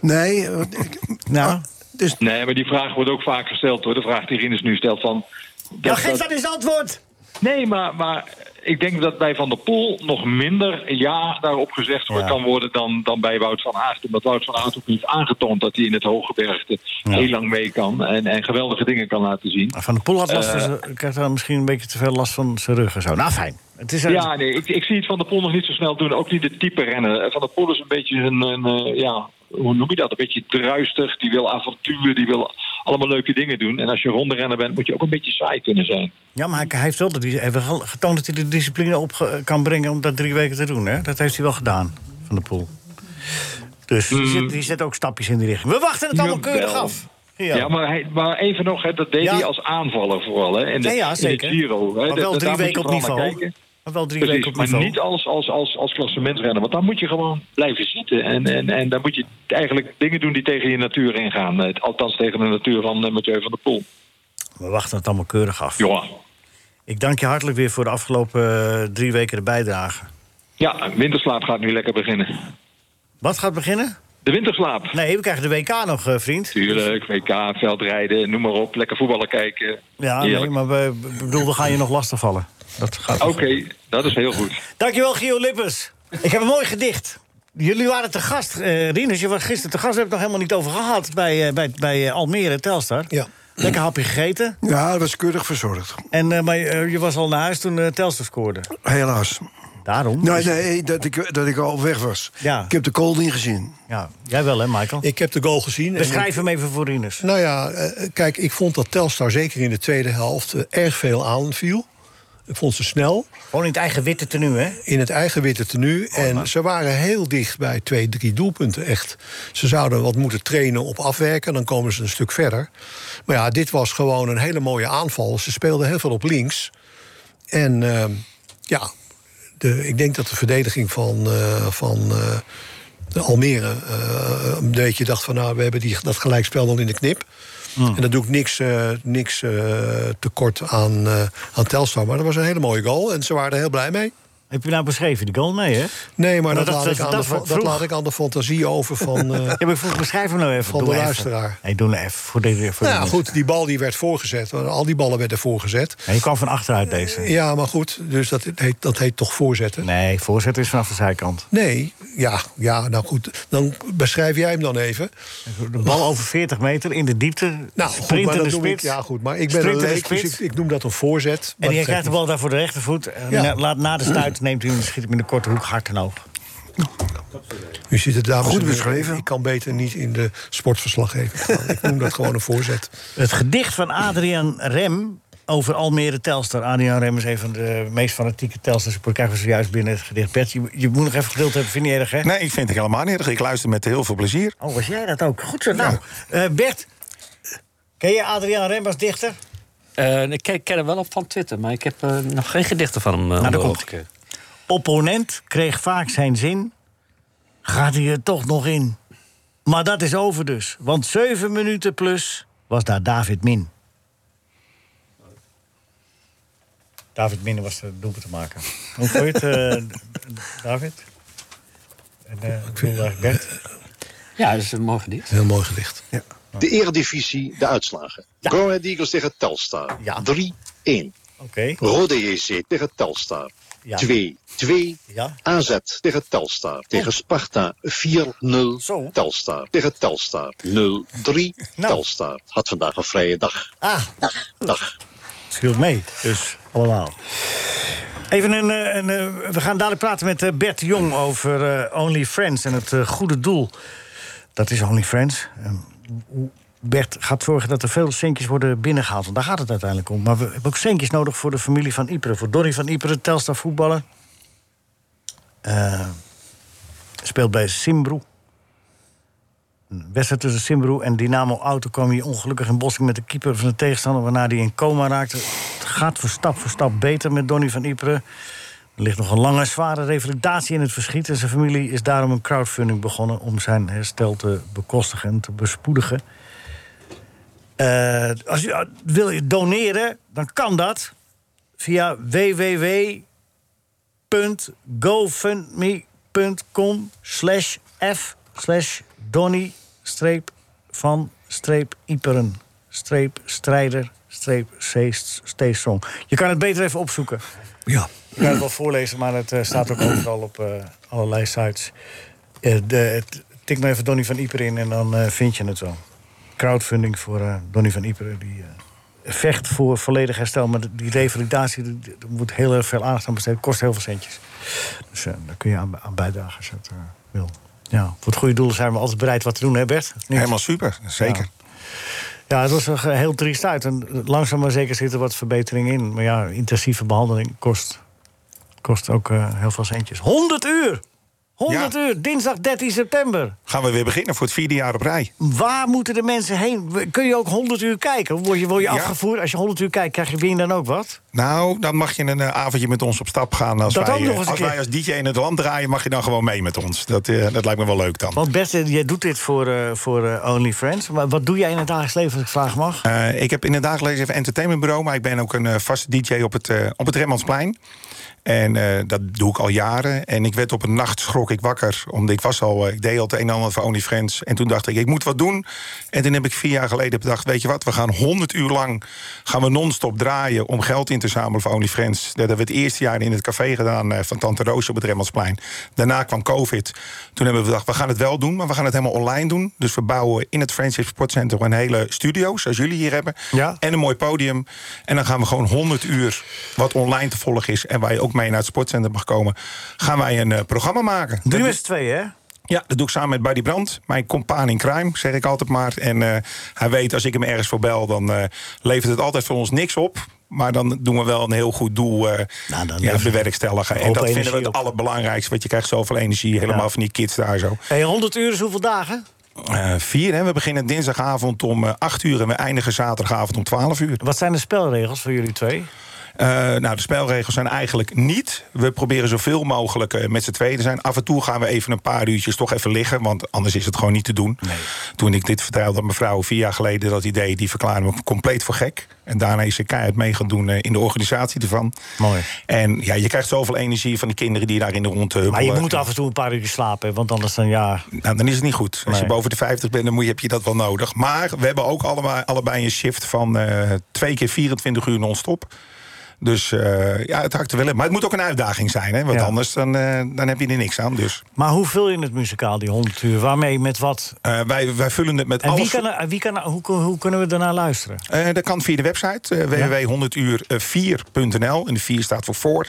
Nee, eh, ik- Nou, dus Nee, maar die vraag wordt ook vaak gesteld hoor. De vraag die Rinus nu stelt van... ja, dat- geef dat- dat eens antwoord. Nee, maar, maar ik denk dat bij Van der Poel nog minder ja daarop gezegd wordt Ja. kan worden dan, dan bij Wout van Aert. Omdat Wout van Aert ook heeft aangetoond dat hij in het hooggebergte heel lang mee kan en, en geweldige dingen kan laten zien. Van de Poel had last van Eh. had dan misschien een beetje te veel last van zijn rug en zo. Nou, fijn. Het is, Ja, nee, ik, ik zie het Van der Poel nog niet zo snel doen. Ook niet het type rennen. Van der Poel is een beetje een, een eh, ja, hoe noem je dat? Een beetje druistig. Die wil avontuur, die wil allemaal leuke dingen doen. En als je ronde renner bent, moet je ook een beetje saai kunnen zijn. Ja, maar hij, heeft wel de, hij heeft wel getoond dat hij de discipline op kan brengen om dat drie weken te doen. Hè? Dat heeft hij wel gedaan, Van de Poel. Dus die, zet, die zet ook stapjes in die richting. We wachten het allemaal keurig af. Ja. Ja, maar, hij, maar even nog, hè, dat deed Ja. hij als aanvaller vooral. Hè, in de, Ja, ja, in de zeker. Giro. Hè, Maar Dat- wel dat- drie weken op niveau. kijken. Maar wel drie Precies, weken op maar niveau. niet als, als, als, als klassementsrenner. Want dan moet je gewoon blijven zitten. En, en, en dan moet je eigenlijk dingen doen die tegen je natuur ingaan. Eh, Althans tegen de natuur van eh, Mathieu van der Poel. We wachten het allemaal keurig af. Ja. Ik dank je hartelijk weer voor de afgelopen eh, drie weken de bijdrage. Ja, winterslaap gaat nu lekker beginnen. Wat gaat beginnen? De winterslaap. Nee, we krijgen de WK nog, vriend. Tuurlijk, WK, veldrijden, noem maar op. Lekker voetballen kijken. Ja, nee, maar we, bedoel, we gaan je nog lastigvallen. Dat gaat Oké, dat is heel goed. Dankjewel, Gio Lippers. Ik heb een mooi gedicht. Jullie waren te gast, eh Rinus, je was gisteren te gast. We hebben het nog helemaal niet over gehad bij, eh, bij, bij eh, Almere, Telstar. Ja. Lekker hapje gegeten. Ja, dat was keurig verzorgd. En, eh, maar je was al naar huis toen Telstar scoorde. Helaas. Daarom? Nee, nee dat, ik, dat ik al weg was. Ja. Ik heb de kool niet gezien. Ja, jij wel hè, Michael? Ik heb de goal gezien. en- Beschrijf hem even voor Rinus. Nou ja, kijk, ik vond dat Telstar zeker in de tweede helft erg veel aanviel. Ik vond ze snel. Gewoon in het eigen witte tenue, hè? In het eigen witte tenue. En ze waren heel dicht bij twee, drie doelpunten. Echt. Ze zouden wat moeten trainen op afwerken. Dan komen ze een stuk verder. Maar ja, dit was gewoon een hele mooie aanval. Ze speelden heel veel op links. En eh, ja, de, ik denk dat de verdediging van, eh, van eh, de Almere eh, een beetje dacht van... nou, we hebben die, dat gelijkspel dan in de knip. En dat doe ik niks, eh, niks eh, tekort aan, eh, aan Telstar. Maar dat was een hele mooie goal en ze waren er heel blij mee. Heb je nou beschreven, die goal? Nee, hè? Nee, maar Maar dat, dat- laat, dat- ik aan dat de, laat ik aan de fantasie over van, (laughs) eh, Ja, maar vroeg, beschrijf hem nou even. van de even. luisteraar. Nee, doe nou even. Voor de, voor Nou goed, die bal die werd voorgezet. Al die ballen werden voorgezet. Ja, je kwam van achteruit deze. Ja, maar goed, dus dat heet, dat heet toch voorzetten? Nee, voorzet is vanaf de zijkant. Nee, ja, ja, nou goed. Dan beschrijf jij hem dan even. De bal over 40 meter in de diepte. Nou, goed, maar dat noem ik, ja, goed, maar ik ben een leek, dus ik, ik noem dat een voorzet. En geeft krijgt de bal daar voor de rechtervoet. En Ja. na, laat, na de stuit neemt hem en schiet hem in de korte hoek hard en hoog. U ziet het dames Goed beschreven. Ik kan beter niet in de sportverslaggeving gaan. ik noem dat gewoon een voorzet. (laughs) Het gedicht van Adriaan Rem over Almere Telstar. Adriaan Rem is een van de meest fanatieke supporters. Krijgen we zojuist binnen het gedicht. Bert, je, je moet nog even geduld hebben. Vind je niet erg, hè? Nee, ik vind het helemaal niet erg. Ik luister met heel veel plezier. Oh, was jij dat ook? Goed zo. Nou, eh, Bert, ken je Adriaan Rem als dichter? Eh, ik ken, ken hem wel op van Twitter, maar ik heb eh, nog geen gedichten van hem. Uh, Nou, daar komt Opponent kreeg vaak zijn zin. Gaat hij er toch nog in? Maar dat is over dus. Want zeven minuten plus was daar David Min. David Min was de doelpunt te maken. Hoe vond je het, eh, (laughs) David? En, eh, ik bedoel eigenlijk Bert. Ja, dat is een mooi gedicht. Heel mooi gedicht. Ja. De Eredivisie, de uitslagen. Go Ahead Eagles tegen Telstar. 3-1. Oké. Rode JC tegen Telstar. Ja. 2-2. Ja. AZ tegen Telstar. Tegen Sparta 4-0. Telstar. Tegen Telstar 0-3. (laughs) Telstar had vandaag een vrije dag. Ah, dag. Scheelt mee, dus allemaal. Even een, eh, een, eh, we gaan dadelijk praten met eh, Bert Jong over eh, Only Friends en het goede doel. Dat is Only Friends. Hoe Bert gaat zorgen dat er veel centjes worden binnengehaald. Want daar gaat het uiteindelijk om. Maar we hebben ook centjes nodig voor de familie van Ypres. Voor Donny van Ypres, Telstar voetballer. Eh, speelt bij Simbroe. Een wedstrijd tussen Simbroe en Dynamo Auto kwam hij ongelukkig in botsing met de keeper van de tegenstander, waarna hij in coma raakte. Het gaat voor stap voor stap beter met Donny van Ypres. Er ligt nog een lange, zware revalidatie in het verschiet. En zijn familie is daarom een crowdfunding begonnen om zijn herstel te bekostigen en te bespoedigen. Eh, als je uh, wil je doneren, dan kan dat via www.gofundme.com slash f slash donny streep van streep iperen streep strijder streep strong. Je kan het beter even opzoeken. Ja. Ik kan het wel voorlezen, maar het eh, staat ook overal op eh, allerlei sites. Eh, de, tik maar even Donny van Ieper in en dan eh, vind je het wel. Crowdfunding voor eh, Donny van Ieper. Die eh, vecht voor volledig herstel. Maar die revalidatie, moet heel erg veel aandacht aan besteed. kost heel veel centjes. Dus eh, daar kun je aan, aan bijdragen als je eh, wil. Ja, voor het goede doel zijn we altijd bereid wat te doen, hè Bert? Niet? Helemaal super, zeker. Ja, het was er heel triest uit. En langzaam maar zeker zit er wat verbetering in. Maar ja, intensieve behandeling kost, kost ook heel veel centjes. 100 uur! 100 uur, dinsdag 13 september. Gaan we weer beginnen voor het vierde jaar op rij. Waar moeten de mensen heen? Kun je ook 100 uur kijken? Word je, word je Ja. afgevoerd? Als je 100 uur kijkt, krijg je, win dan ook wat? Nou, dan mag je een eh, avondje met ons op stap gaan. Als, Dat wij, ook nog eh, eens een als wij als DJ in het land draaien, mag je dan gewoon mee met ons. Dat, eh, dat lijkt me wel leuk dan. Want Bert, jij doet dit voor, eh, voor OnlyFriends. Maar wat doe jij in het dagelijks leven, als ik vragen mag? Ik heb in het dagelijks leven entertainmentbureau, maar ik ben ook een vaste DJ op het, op het Rembrandtsplein. En eh, dat doe ik al jaren. En ik werd op een nacht schrok ik wakker. Omdat ik was al, eh, ik deed al het een en ander voor OnlyFriends. En toen dacht ik, ik moet wat doen. En toen heb ik vier jaar geleden bedacht, weet je wat, we gaan 100 uur lang gaan we non-stop draaien om geld in te zamelen voor OnlyFriends. Dat hebben we het eerste jaar in het café gedaan eh, van Tante Roosje op het Rembrandtsplein. Daarna kwam COVID. Toen hebben we bedacht, we gaan het wel doen, maar we gaan het helemaal online doen. Dus we bouwen in het Friendship Sportcenter een hele studio, zoals jullie hier hebben. En een mooi podium. En dan gaan we gewoon 100 uur, wat online te volgen is... en waar je ook mee naar het sportcenter mag komen... gaan wij een eh, programma maken. Met z'n tweeën, hè? ja, dat doe ik samen met Buddy Brandt, mijn compaan in crime, zeg ik altijd maar. En eh, hij weet, als ik hem ergens voor bel, dan eh, levert het altijd voor ons niks op. Maar dan doen we wel een heel goed doel eh ja, bewerkstelligen. En dat vinden we het op. allerbelangrijkste. Want je krijgt zoveel energie, helemaal van die kids daar zo. Hey, 100 uur is hoeveel dagen? Vier, hè? we beginnen dinsdagavond om eh, 8 uur en we eindigen zaterdagavond om 12 uur. Wat zijn de spelregels voor jullie twee? Eh, nou, de spelregels zijn eigenlijk niet. We proberen zoveel mogelijk eh, met z'n tweeën te zijn. Af en toe gaan we even een paar uurtjes toch even liggen. Want anders is het gewoon niet te doen. Toen ik dit vertelde aan mevrouw vier jaar geleden dat idee... die verklaarde me compleet voor gek. En daarna is ze keihard mee gaan doen eh, in de organisatie ervan. Mooi. En ja, je krijgt zoveel energie van die kinderen die daar in de rond Maar je moet af en toe een paar uur slapen, want anders dan ja... Nou, dan is het niet goed. Als je Nee. boven de 50 bent, dan moet je, heb je dat wel nodig. Maar we hebben ook allebei, allebei een shift van twee keer 24 uur non-stop. Dus eh, ja, het hakt er wel in. Maar het moet ook een uitdaging zijn, hè? want Ja. anders dan, eh, dan heb je er niks aan. Dus. Maar hoe vul je het muzikaal, die 100 uur? Waarmee, met wat? Eh, wij, wij vullen het met En wie alles. kan, er- wie kan, hoe, hoe kunnen we daarnaar luisteren? Dat kan via de website uh, www.100uur4.nl. En de 4 staat voor voor.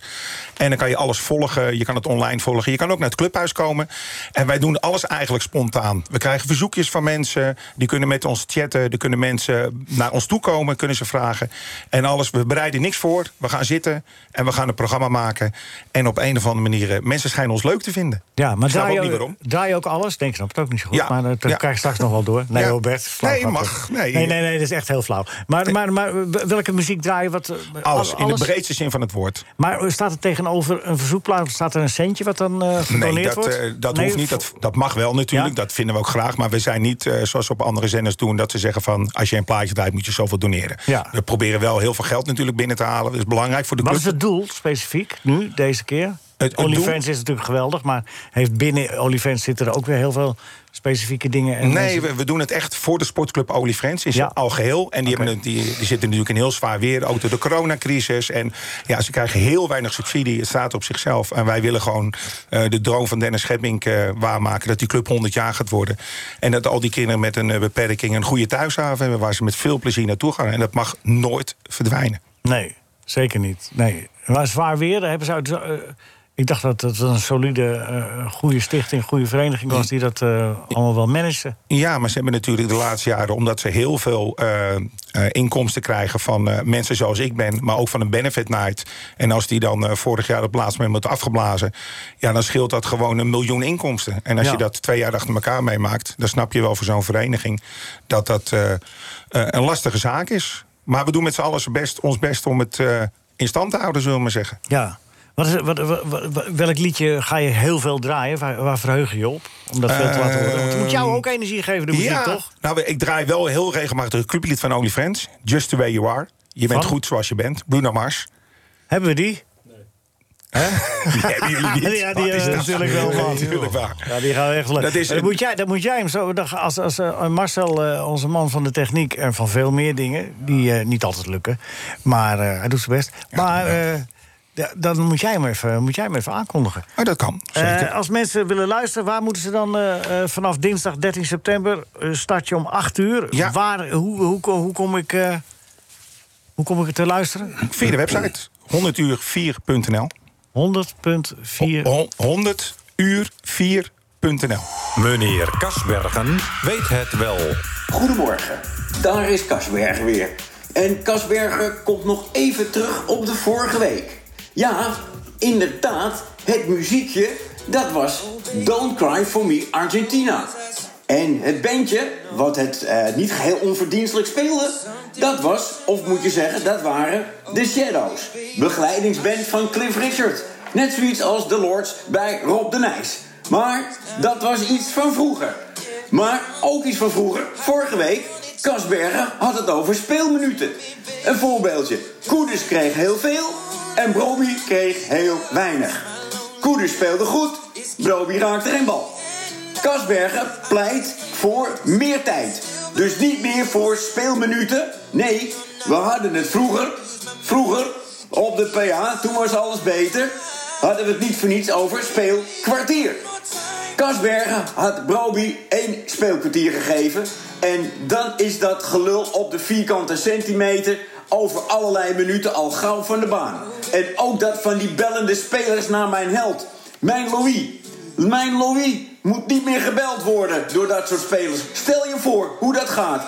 En dan kan je alles volgen. Je kan het online volgen. Je kan ook naar het clubhuis komen. En wij doen alles eigenlijk spontaan. We krijgen verzoekjes van mensen. Die kunnen met ons chatten. Er kunnen mensen naar ons toe komen. Kunnen ze vragen. En alles. We bereiden niks voor. We gaan zitten. En we gaan een programma maken. En op een of andere manier. eh, mensen schijnen ons leuk te vinden. Ja, maar draai ook je, draai je ook alles? Denk, ik snap het ook niet zo goed. Ja, Maar dat ja. krijg je straks nog wel door. Nee, Ja. Robert. flauw Nee, grapje. mag. Nee. nee, nee, nee, dat is echt heel flauw. Maar, maar, maar welke muziek draai je? Wat, eh, Alles. al- In de breedste zin van het woord. Maar staat er tegenover een verzoekplaat, staat er een centje wat dan eh gedoneerd Nee, dat, wordt? eh, dat Nee, hoeft niet. Dat, dat mag wel natuurlijk. Dat vinden we ook graag. Maar we zijn niet eh, zoals op andere zenders doen... dat ze zeggen van als je een plaatje draait moet je zoveel doneren. Ja. We proberen wel heel veel geld natuurlijk binnen te halen. Dat is belangrijk voor de Wat club. is het doel specifiek nu, deze keer? het OnlyFans is natuurlijk geweldig, maar heeft binnen OnlyFans zitten er ook weer heel veel specifieke dingen. En Nee, we, we doen het echt voor de sportclub Olifants in Ja. al geheel. En die, hebben, die, die zitten natuurlijk in heel zwaar weer, ook door de coronacrisis. En ja, ze krijgen heel weinig subsidie. Het staat op zichzelf. En wij willen gewoon eh, de droom van Dennis Schepping eh, waarmaken... dat die club 100 jaar gaat worden. En dat al die kinderen met een eh, beperking een goede thuishaven hebben... waar ze met veel plezier naartoe gaan. En dat mag nooit verdwijnen. Nee, zeker niet. Nee. Maar zwaar weer, daar hebben ze uit. eh, ik dacht dat het een solide, eh, goede stichting, goede vereniging was die dat eh, allemaal wel managde. Ja, maar ze hebben natuurlijk de laatste jaren, omdat ze heel veel inkomsten krijgen van mensen zoals ik ben, maar ook van een benefit night. En als die dan vorig jaar op het laatste moment wordt afgeblazen, ja, dan scheelt dat gewoon een miljoen inkomsten. En als Ja. je dat twee jaar achter elkaar meemaakt, dan snap je wel voor zo'n vereniging dat dat een lastige zaak is. Maar we doen met z'n allen best, ons best om het eh, in stand te houden, zullen we maar zeggen. Ja. Wat is, wat, welk liedje ga je heel veel draaien? Waar, waar verheug je je op? Om dat veel te laten horen. Want het moet jou ook energie geven, de muziek, ja, toch? Nou, ik draai wel heel regelmatig het clublied van OnlyFriends. Just the way you are. Je bent Van? goed zoals je bent. Bruno Mars. Hebben we die? Die. (laughs) Ja, die is dat? natuurlijk wel, waar. Ja, die gaan we echt leuk. Dat is- moet jij, dan moet jij hem zo... Als, als eh, Marcel, eh, onze man van de techniek... en van veel meer dingen, die eh, niet altijd lukken... maar eh, hij doet zijn best. maar eh, dan moet jij, hem even, moet jij hem even aankondigen. Oh, dat kan, Eh, zeker. als mensen willen luisteren, waar moeten ze dan eh, eh, vanaf dinsdag 13 september... eh, start je om 8 uur. Ja. Waar, hoe, hoe, kom ik... eh, hoe kom ik te luisteren? Via de website 100uur4.nl 100.4 100uur4.nl Meneer Kasbergen weet het wel. Goedemorgen, daar is Kasbergen weer. En Kasbergen komt nog even terug op de vorige week. Ja, inderdaad, het muziekje, dat was Don't Cry For Me Argentina. En het bandje, wat het eh, niet geheel onverdienstelijk speelde, dat was, of moet je zeggen, dat waren The Shadows. Begeleidingsband van Cliff Richard. Net zoiets als The Lords bij Rob de Nijs. Maar dat was iets van vroeger. Maar ook iets van vroeger, vorige week, Kasbergen had het over speelminuten. Een voorbeeldje. Koeders kreeg heel veel en Broby kreeg heel weinig. Koeders speelde goed, Broby raakte geen bal. Kasbergen pleit voor meer tijd. Dus niet meer voor speelminuten. Nee, we hadden het vroeger, vroeger op de PA, toen was alles beter, hadden we het niet voor niets over speelkwartier. Kasbergen had Broby één speelkwartier gegeven. En dan is dat gelul op de vierkante centimeter over allerlei minuten al gauw van de baan. En ook dat van die bellende spelers naar mijn held. Mijn Louis. Mijn Louis moet niet meer gebeld worden door dat soort spelers. Stel je voor hoe dat gaat.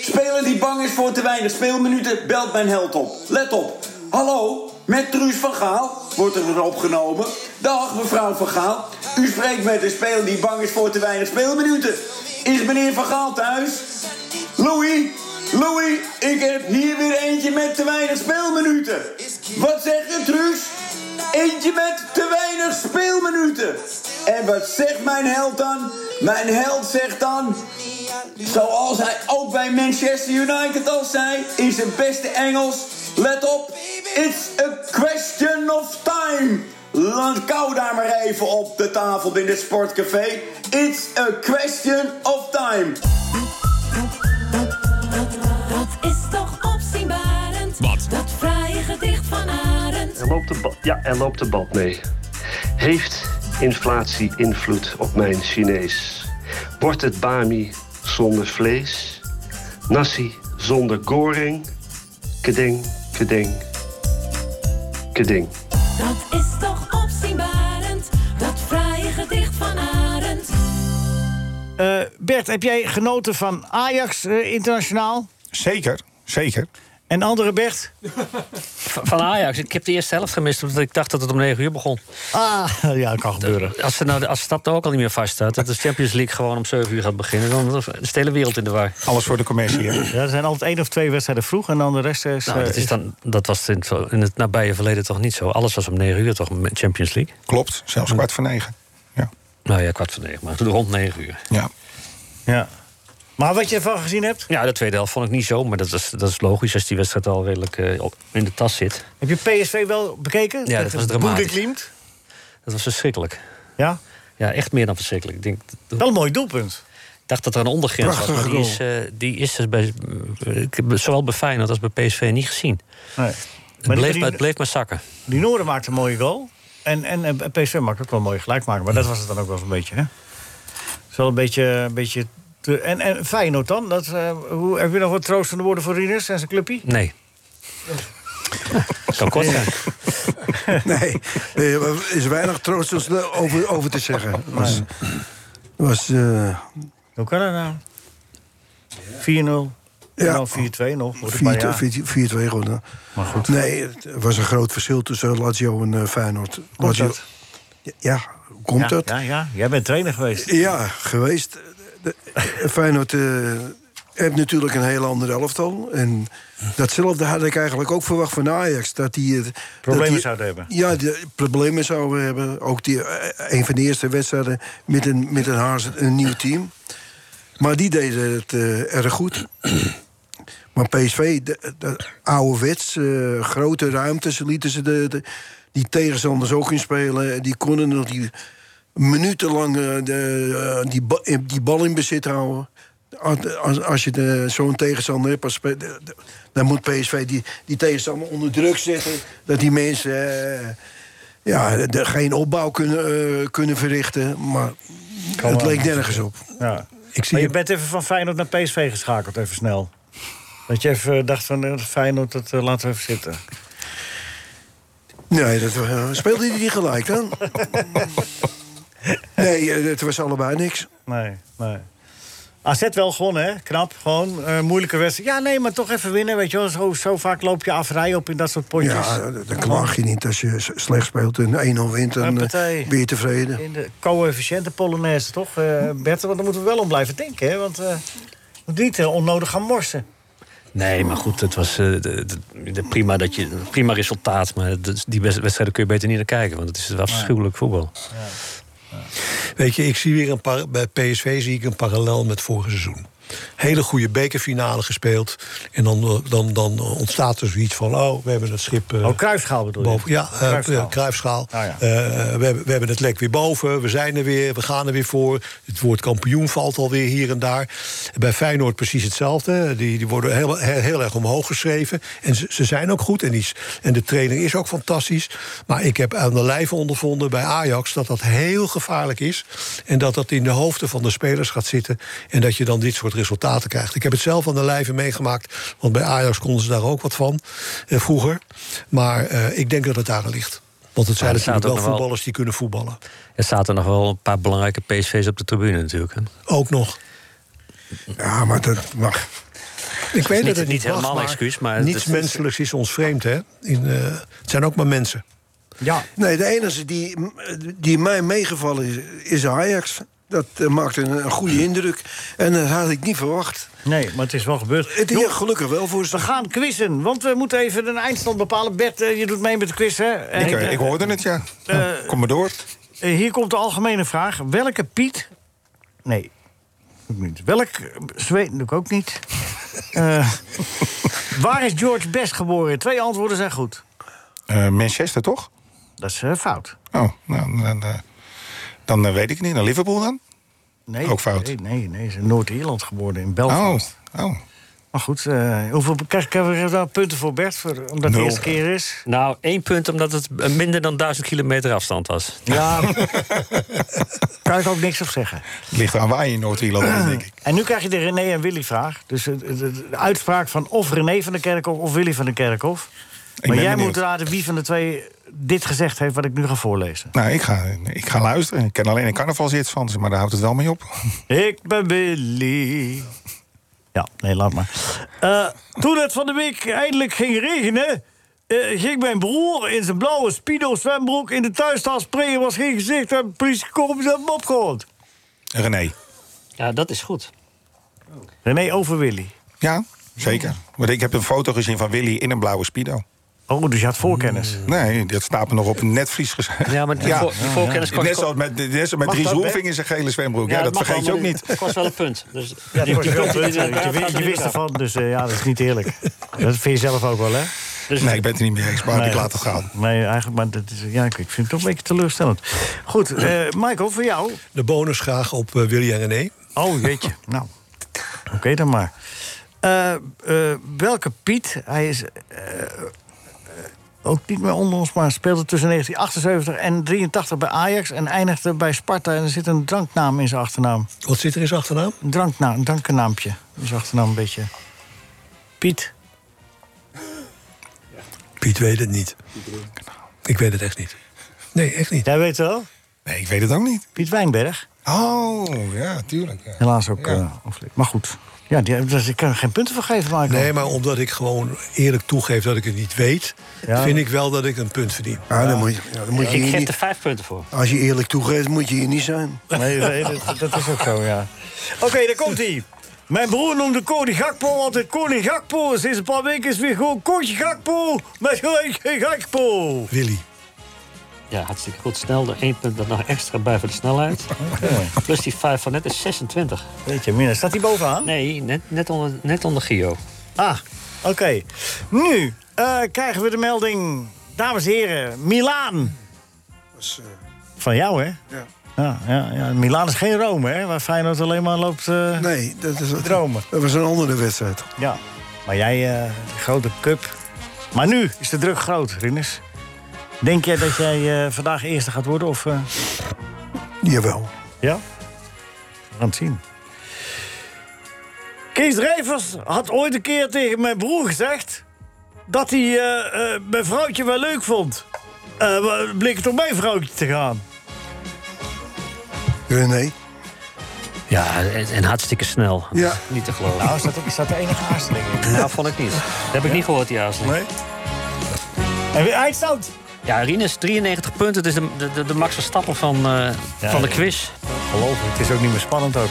Speler die bang is voor te weinig speelminuten, belt mijn held op. Let op. Hallo, met Truus van Gaal wordt er opgenomen. Dag mevrouw van Gaal. U spreekt met een speler die bang is voor te weinig speelminuten. Is meneer van Gaal thuis? Louis, Louis, ik heb hier weer eentje met te weinig speelminuten. Wat zegt u, Truus? Eentje met te weinig speelminuten. En wat zegt mijn held dan? Mijn held zegt dan... Zoals hij ook bij Manchester United al zei... in zijn beste Engels... Let op, it's a question of time. Laat kou daar maar even op de tafel in het sportcafé. It's a question of time. Dat is toch opzienbarend. Wat? Dat gedicht van Arend. Er loopt de, ja, er loopt de band mee. Heeft inflatie invloed op mijn Chinees? Wordt het bami zonder vlees? Nasi zonder goring? Keding, keding, keding. Dat is toch opzienbarend. Dat fraaie gedicht van Arend. Eh, Bert, heb jij genoten van Ajax eh, internationaal? Zeker, zeker. En andere Bert? Van Ajax. Ik heb de eerste helft gemist omdat ik dacht dat het om 9 uur begon. Ah, (laughs) ja, dat kan gebeuren. Als, ze nou, als dat nou ook al niet meer vaststaat, dat de Champions League gewoon om 7 uur gaat beginnen, dan is de hele wereld in de war. Alles voor de commercie. hè? Ja, er zijn altijd één of twee wedstrijden vroeg en dan de rest is... Nou, eh, dat, is dan, dat was in het, in het nabije verleden toch niet zo. Alles was om 9 uur toch, met Champions League? Klopt, zelfs kwart voor negen. Nou ja, kwart voor negen, maar rond 9 uur. Ja. Ja. Maar wat je ervan gezien hebt? Ja, de tweede helft vond ik niet zo, maar dat is, dat is logisch als die wedstrijd al redelijk eh, in de tas zit. Heb je PSV wel bekeken? Ja, dat was dramatisch. Dat was verschrikkelijk. Ja? Ja, echt meer dan verschrikkelijk. Ik denk, Wel een mooi doelpunt. Ik dacht dat er een ondergrens was, maar die is, eh, die is dus bij, ik heb zowel bij Feyenoord als bij PSV niet gezien. Nee. Het, Maar bleef, die- maar, het bleef maar zakken. Die Noorden maakte een mooie goal. En, en, en PSV maakt ook wel een mooie gelijkmaker. Maar dat was het dan ook wel eens een beetje, hè? Het is wel een beetje... Een beetje te- en, en Feyenoord dan? Dat, eh, hoe, heb je nog wat troostende woorden voor Rinus en zijn clubpie? Nee. (laughs) kan kort zijn. nee, nee, er is weinig troosters over, over te zeggen. Het was, was, eh, Hoe kan dat nou? 4-0. Ja. En dan 4-2 nog. Voor een paar jaar. 4-2 gewonnen. Maar goed. Nee, het was een groot verschil tussen Lazio en eh, Feyenoord. Komt Lazio- dat? Ja, komt ja, dat? Ja, ja, jij bent trainer geweest. Ja, geweest. De, Feyenoord eh, heeft natuurlijk een heel ander elftal. En datzelfde had ik eigenlijk ook verwacht van Ajax. Dat die, dat Problemen die- zouden hebben. Ja, de problemen zouden hebben. Ook die, eh, een van de eerste wedstrijden met een, met een, haars, een nieuw team. Maar die deden het eh, erg goed. (clears throat) Maar PSV, de, de ouderwets, eh, grote ruimtes, lieten ze de, de- die tegenstanders ook inspelen. Die konden nog die minutenlang eh, de, eh, die, die bal in bezit houden. Als- Als, je zo'n tegenstander hebt, als dan moet PSV die, die tegenstander onder druk zetten. Dat die mensen eh, ja, de, geen opbouw kunnen, kunnen verrichten. Maar het leek nergens op. Ja. Ik zie maar je bent even van Feyenoord naar PSV geschakeld, even snel. Dat je even dacht van Feyenoord, dat laten we even zitten. Nee, dat, eh, speelde hij gelijk dan? (laughs) nee, eh, het was allebei niks. Nee, nee. AZ wel gewonnen, hè? Knap, gewoon. eh, moeilijke wedstrijd. Ja, nee, maar toch even winnen, weet je wel. Zo, zo vaak loop je afrij op in dat soort potjes. Ja, dan klaag je niet als je slecht speelt en 1-0 wint. Dan Huppatee. ben je tevreden. In de coëfficiënte Polonaise, toch, eh Bert? Want daar moeten we wel om blijven denken, hè? Want eh we moeten niet onnodig gaan morsen. Nee, maar goed, het was eh, de, de- de prima, dat je, prima resultaat. Maar die wedstrijden kun je beter niet naar kijken. Want het is wel afschuwelijk voetbal. Weet je, ik zie weer een par bij PSV zie ik een parallel met vorig seizoen. Hele goede bekerfinale gespeeld. En dan, dan, dan ontstaat er zoiets van... oh, we hebben het schip... eh, Oh, Kruifschaal bedoel je? boven, ja, eh, Cruijffschaal. Ah, ja. Eh, we, hebben, we hebben het lek weer boven. We zijn er weer. We gaan er weer voor. Het woord kampioen valt alweer hier en daar. Bij Feyenoord precies hetzelfde. Die, die worden heel, heel, erg omhoog geschreven. En ze, ze zijn ook goed. En, die, en de training is ook fantastisch. Maar ik heb aan de lijve ondervonden bij Ajax... dat dat heel gevaarlijk is. En dat dat in de hoofden van de spelers gaat zitten. En dat je dan dit soort resultaten krijgt. Ik heb het zelf aan de lijve meegemaakt. Want bij Ajax konden ze daar ook wat van. eh, vroeger. Maar eh, ik denk dat het daar ligt. Want het zijn Ja, er natuurlijk wel voetballers die kunnen voetballen. Er zaten nog wel een paar belangrijke PSV's op de tribune natuurlijk. hè. Ook nog. Ja, maar dat mag. Ik weet dat het niet mag, helemaal excuus, maar Niets is- menselijks is ons vreemd, hè? In, eh, het zijn ook maar mensen. Ja. Nee, de enige die, die mij meegevallen is, is Ajax. Dat eh, maakte een, een goede indruk. En dat had ik niet verwacht. Nee, maar het is wel gebeurd. Het is gelukkig wel voor ze. We gaan quizzen, want we moeten even een eindstand bepalen. Bert, eh, je doet mee met de quiz, hè? Ik, eh, ik hoorde het, ja. Eh, Kom maar door. Eh, hier komt de algemene vraag. Welke Piet... Nee, ook niet. Welk... Zweet doe ik ook niet. (laughs) Eh, waar is George Best geboren? Twee antwoorden zijn goed. Eh, Manchester, toch? Dat is eh, fout. Oh, nou, dan, eh, dan eh, weet ik het niet. Naar Liverpool dan? Nee, Ook fout. Nee, nee, nee. Ze is in Noord-Ierland geboren, in Belfast. Oh, oh. Maar goed, eh, hoeveel krijg krijgen we daar punten voor Bert? Voor, omdat het de eerste keer is? Nou, één punt omdat het eh, minder dan 1000 kilometer afstand was. Ja, (laughs) kan ik ook niks op zeggen. Het ligt aan waar je in Noord-Ierland bent, denk ik. En nu krijg je de René en Willy vraag. Dus de, de- de uitspraak van of René van der Kerkhof of Willy van der Kerkhof. Maar jij benieuwd. moet raden wie van de twee dit gezegd heeft wat ik nu ga voorlezen. Nou, ik ga, ik ga luisteren. Ik ken alleen een carnavalshits van ze, maar daar houdt het wel mee op. (laughs) Ik ben Willy. Ja, nee, laat maar. Eh, toen het van de week eindelijk ging regenen... eh, ging mijn broer in zijn blauwe Speedo zwembroek in de tuinstaal sprayen. was geen gezicht en de politie kwam en ze hebben hem opgehaald. René. Ja, dat is goed. René over Willy. Ja, zeker. Want ik heb een foto gezien van Willy in een blauwe speedo. Oh, dus je had voorkennis. Nee, dat staat me nog op een netvlies. Ja, maar die voor- die voorkennis kan- Net zoals met, net zoals met Dries dat, Roelving in zijn gele zwembroek. Ja, Ja, dat vergeet je ook niet. Het was wel een punt. Dus (laughs) Ja, die- dat punt. Je, wist- je ervan, dus eh, ja, dat is niet eerlijk. (laughs) Dat vind je zelf ook wel, hè? Dus Nee, ik ben het er niet mee eens, maar Nee. ik laat het gaan. Nee, eigenlijk, maar dat is, ja, ik vind het toch een beetje teleurstellend. Goed, eh, Michael, voor jou. De bonus graag op eh, Willy en René. Oh, jeetje. (laughs) nou, oké dan maar. Eh, eh, welke Piet, hij is ook niet meer onder ons... maar speelde tussen 1978 en 83 bij Ajax... en eindigde bij Sparta en er zit een dranknaam in zijn achternaam. Wat zit er in zijn achternaam? Een dranknaam, een drankennaampje. In zijn achternaam een beetje... Piet. Piet weet het niet. Ik weet het echt niet. Nee, echt niet. Jij weet het wel? Nee, ik weet het ook niet. Piet Wijnberg. Oh, ja, tuurlijk. ja. Helaas ook eh, overleden. Maar goed, ja, die, dus ik kan er geen punten voor geven, Michael. Nee, maar omdat ik gewoon eerlijk toegeef dat ik het niet weet... Ja. vind ik wel dat ik een punt verdien. Ja, dan moet je, dan moet je Ik geef niet, er vijf punten voor. als je eerlijk toegeeft, moet je hier niet zijn. Nee, nee, dat, dat is ook zo, ja. Oké, daar komt hij. Mijn broer noemde Koning Gakpo altijd Koning Gakpo. Sinds een paar weken is weer gewoon Kootje Gakpo met gelijk Gakpo. Willy. Ja, hartstikke goed. Snel er één punt er nog extra bij voor de snelheid. (laughs) Plus die vijf van net is 26. Weet je, Mina, staat hij bovenaan? Nee, net, net, onder, net onder Gio. Ah, oké. Nu eh, krijgen we de melding, dames en heren, Milaan. Van jou, hè? Ja. Ja, ja, ja. Milaan is geen Rome, hè? Waar Feyenoord alleen maar loopt eh, Nee, dat, is, dromen. dat was een andere wedstrijd. Ja, maar jij, eh, de grote cup. Maar nu is de druk groot, Rinus. Denk jij dat jij eh, vandaag eerste gaat worden? Of, eh, Jawel. Ja? We gaan het zien. Kees Drijvers had ooit een keer tegen mijn broer gezegd... dat hij eh, eh, mijn vrouwtje wel leuk vond. Eh, maar bleek het om mijn vrouwtje te gaan. René. Ja, en, en hartstikke snel. Ja. Niet te geloven. Nou, is dat, is dat de enige aarzeling? Nou, vond ik niet. Dat heb ik niet gehoord, die aarzeling. Nee? En weer eindstand. Ja, Rinus, 93 punten. Het is de, de, de, Max Verstappen van, eh, Ja, van de quiz. Geloof me, het is ook niet meer spannend ook.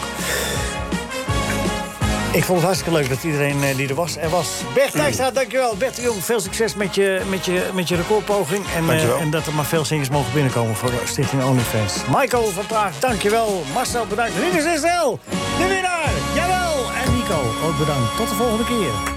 Ik vond het hartstikke leuk dat iedereen eh, die er was, er was. Bert Dijkstra, (clears throat) dankjewel. Bert de Jong, veel succes met je, met je, met je recordpoging. En, eh, en dat er maar veel zingers mogen binnenkomen voor de Stichting OnlyFans. Michael van Praag, dankjewel. Marcel, bedankt. Rinus Israël, de winnaar. Jawel. En Nico, ook bedankt. Tot de volgende keer.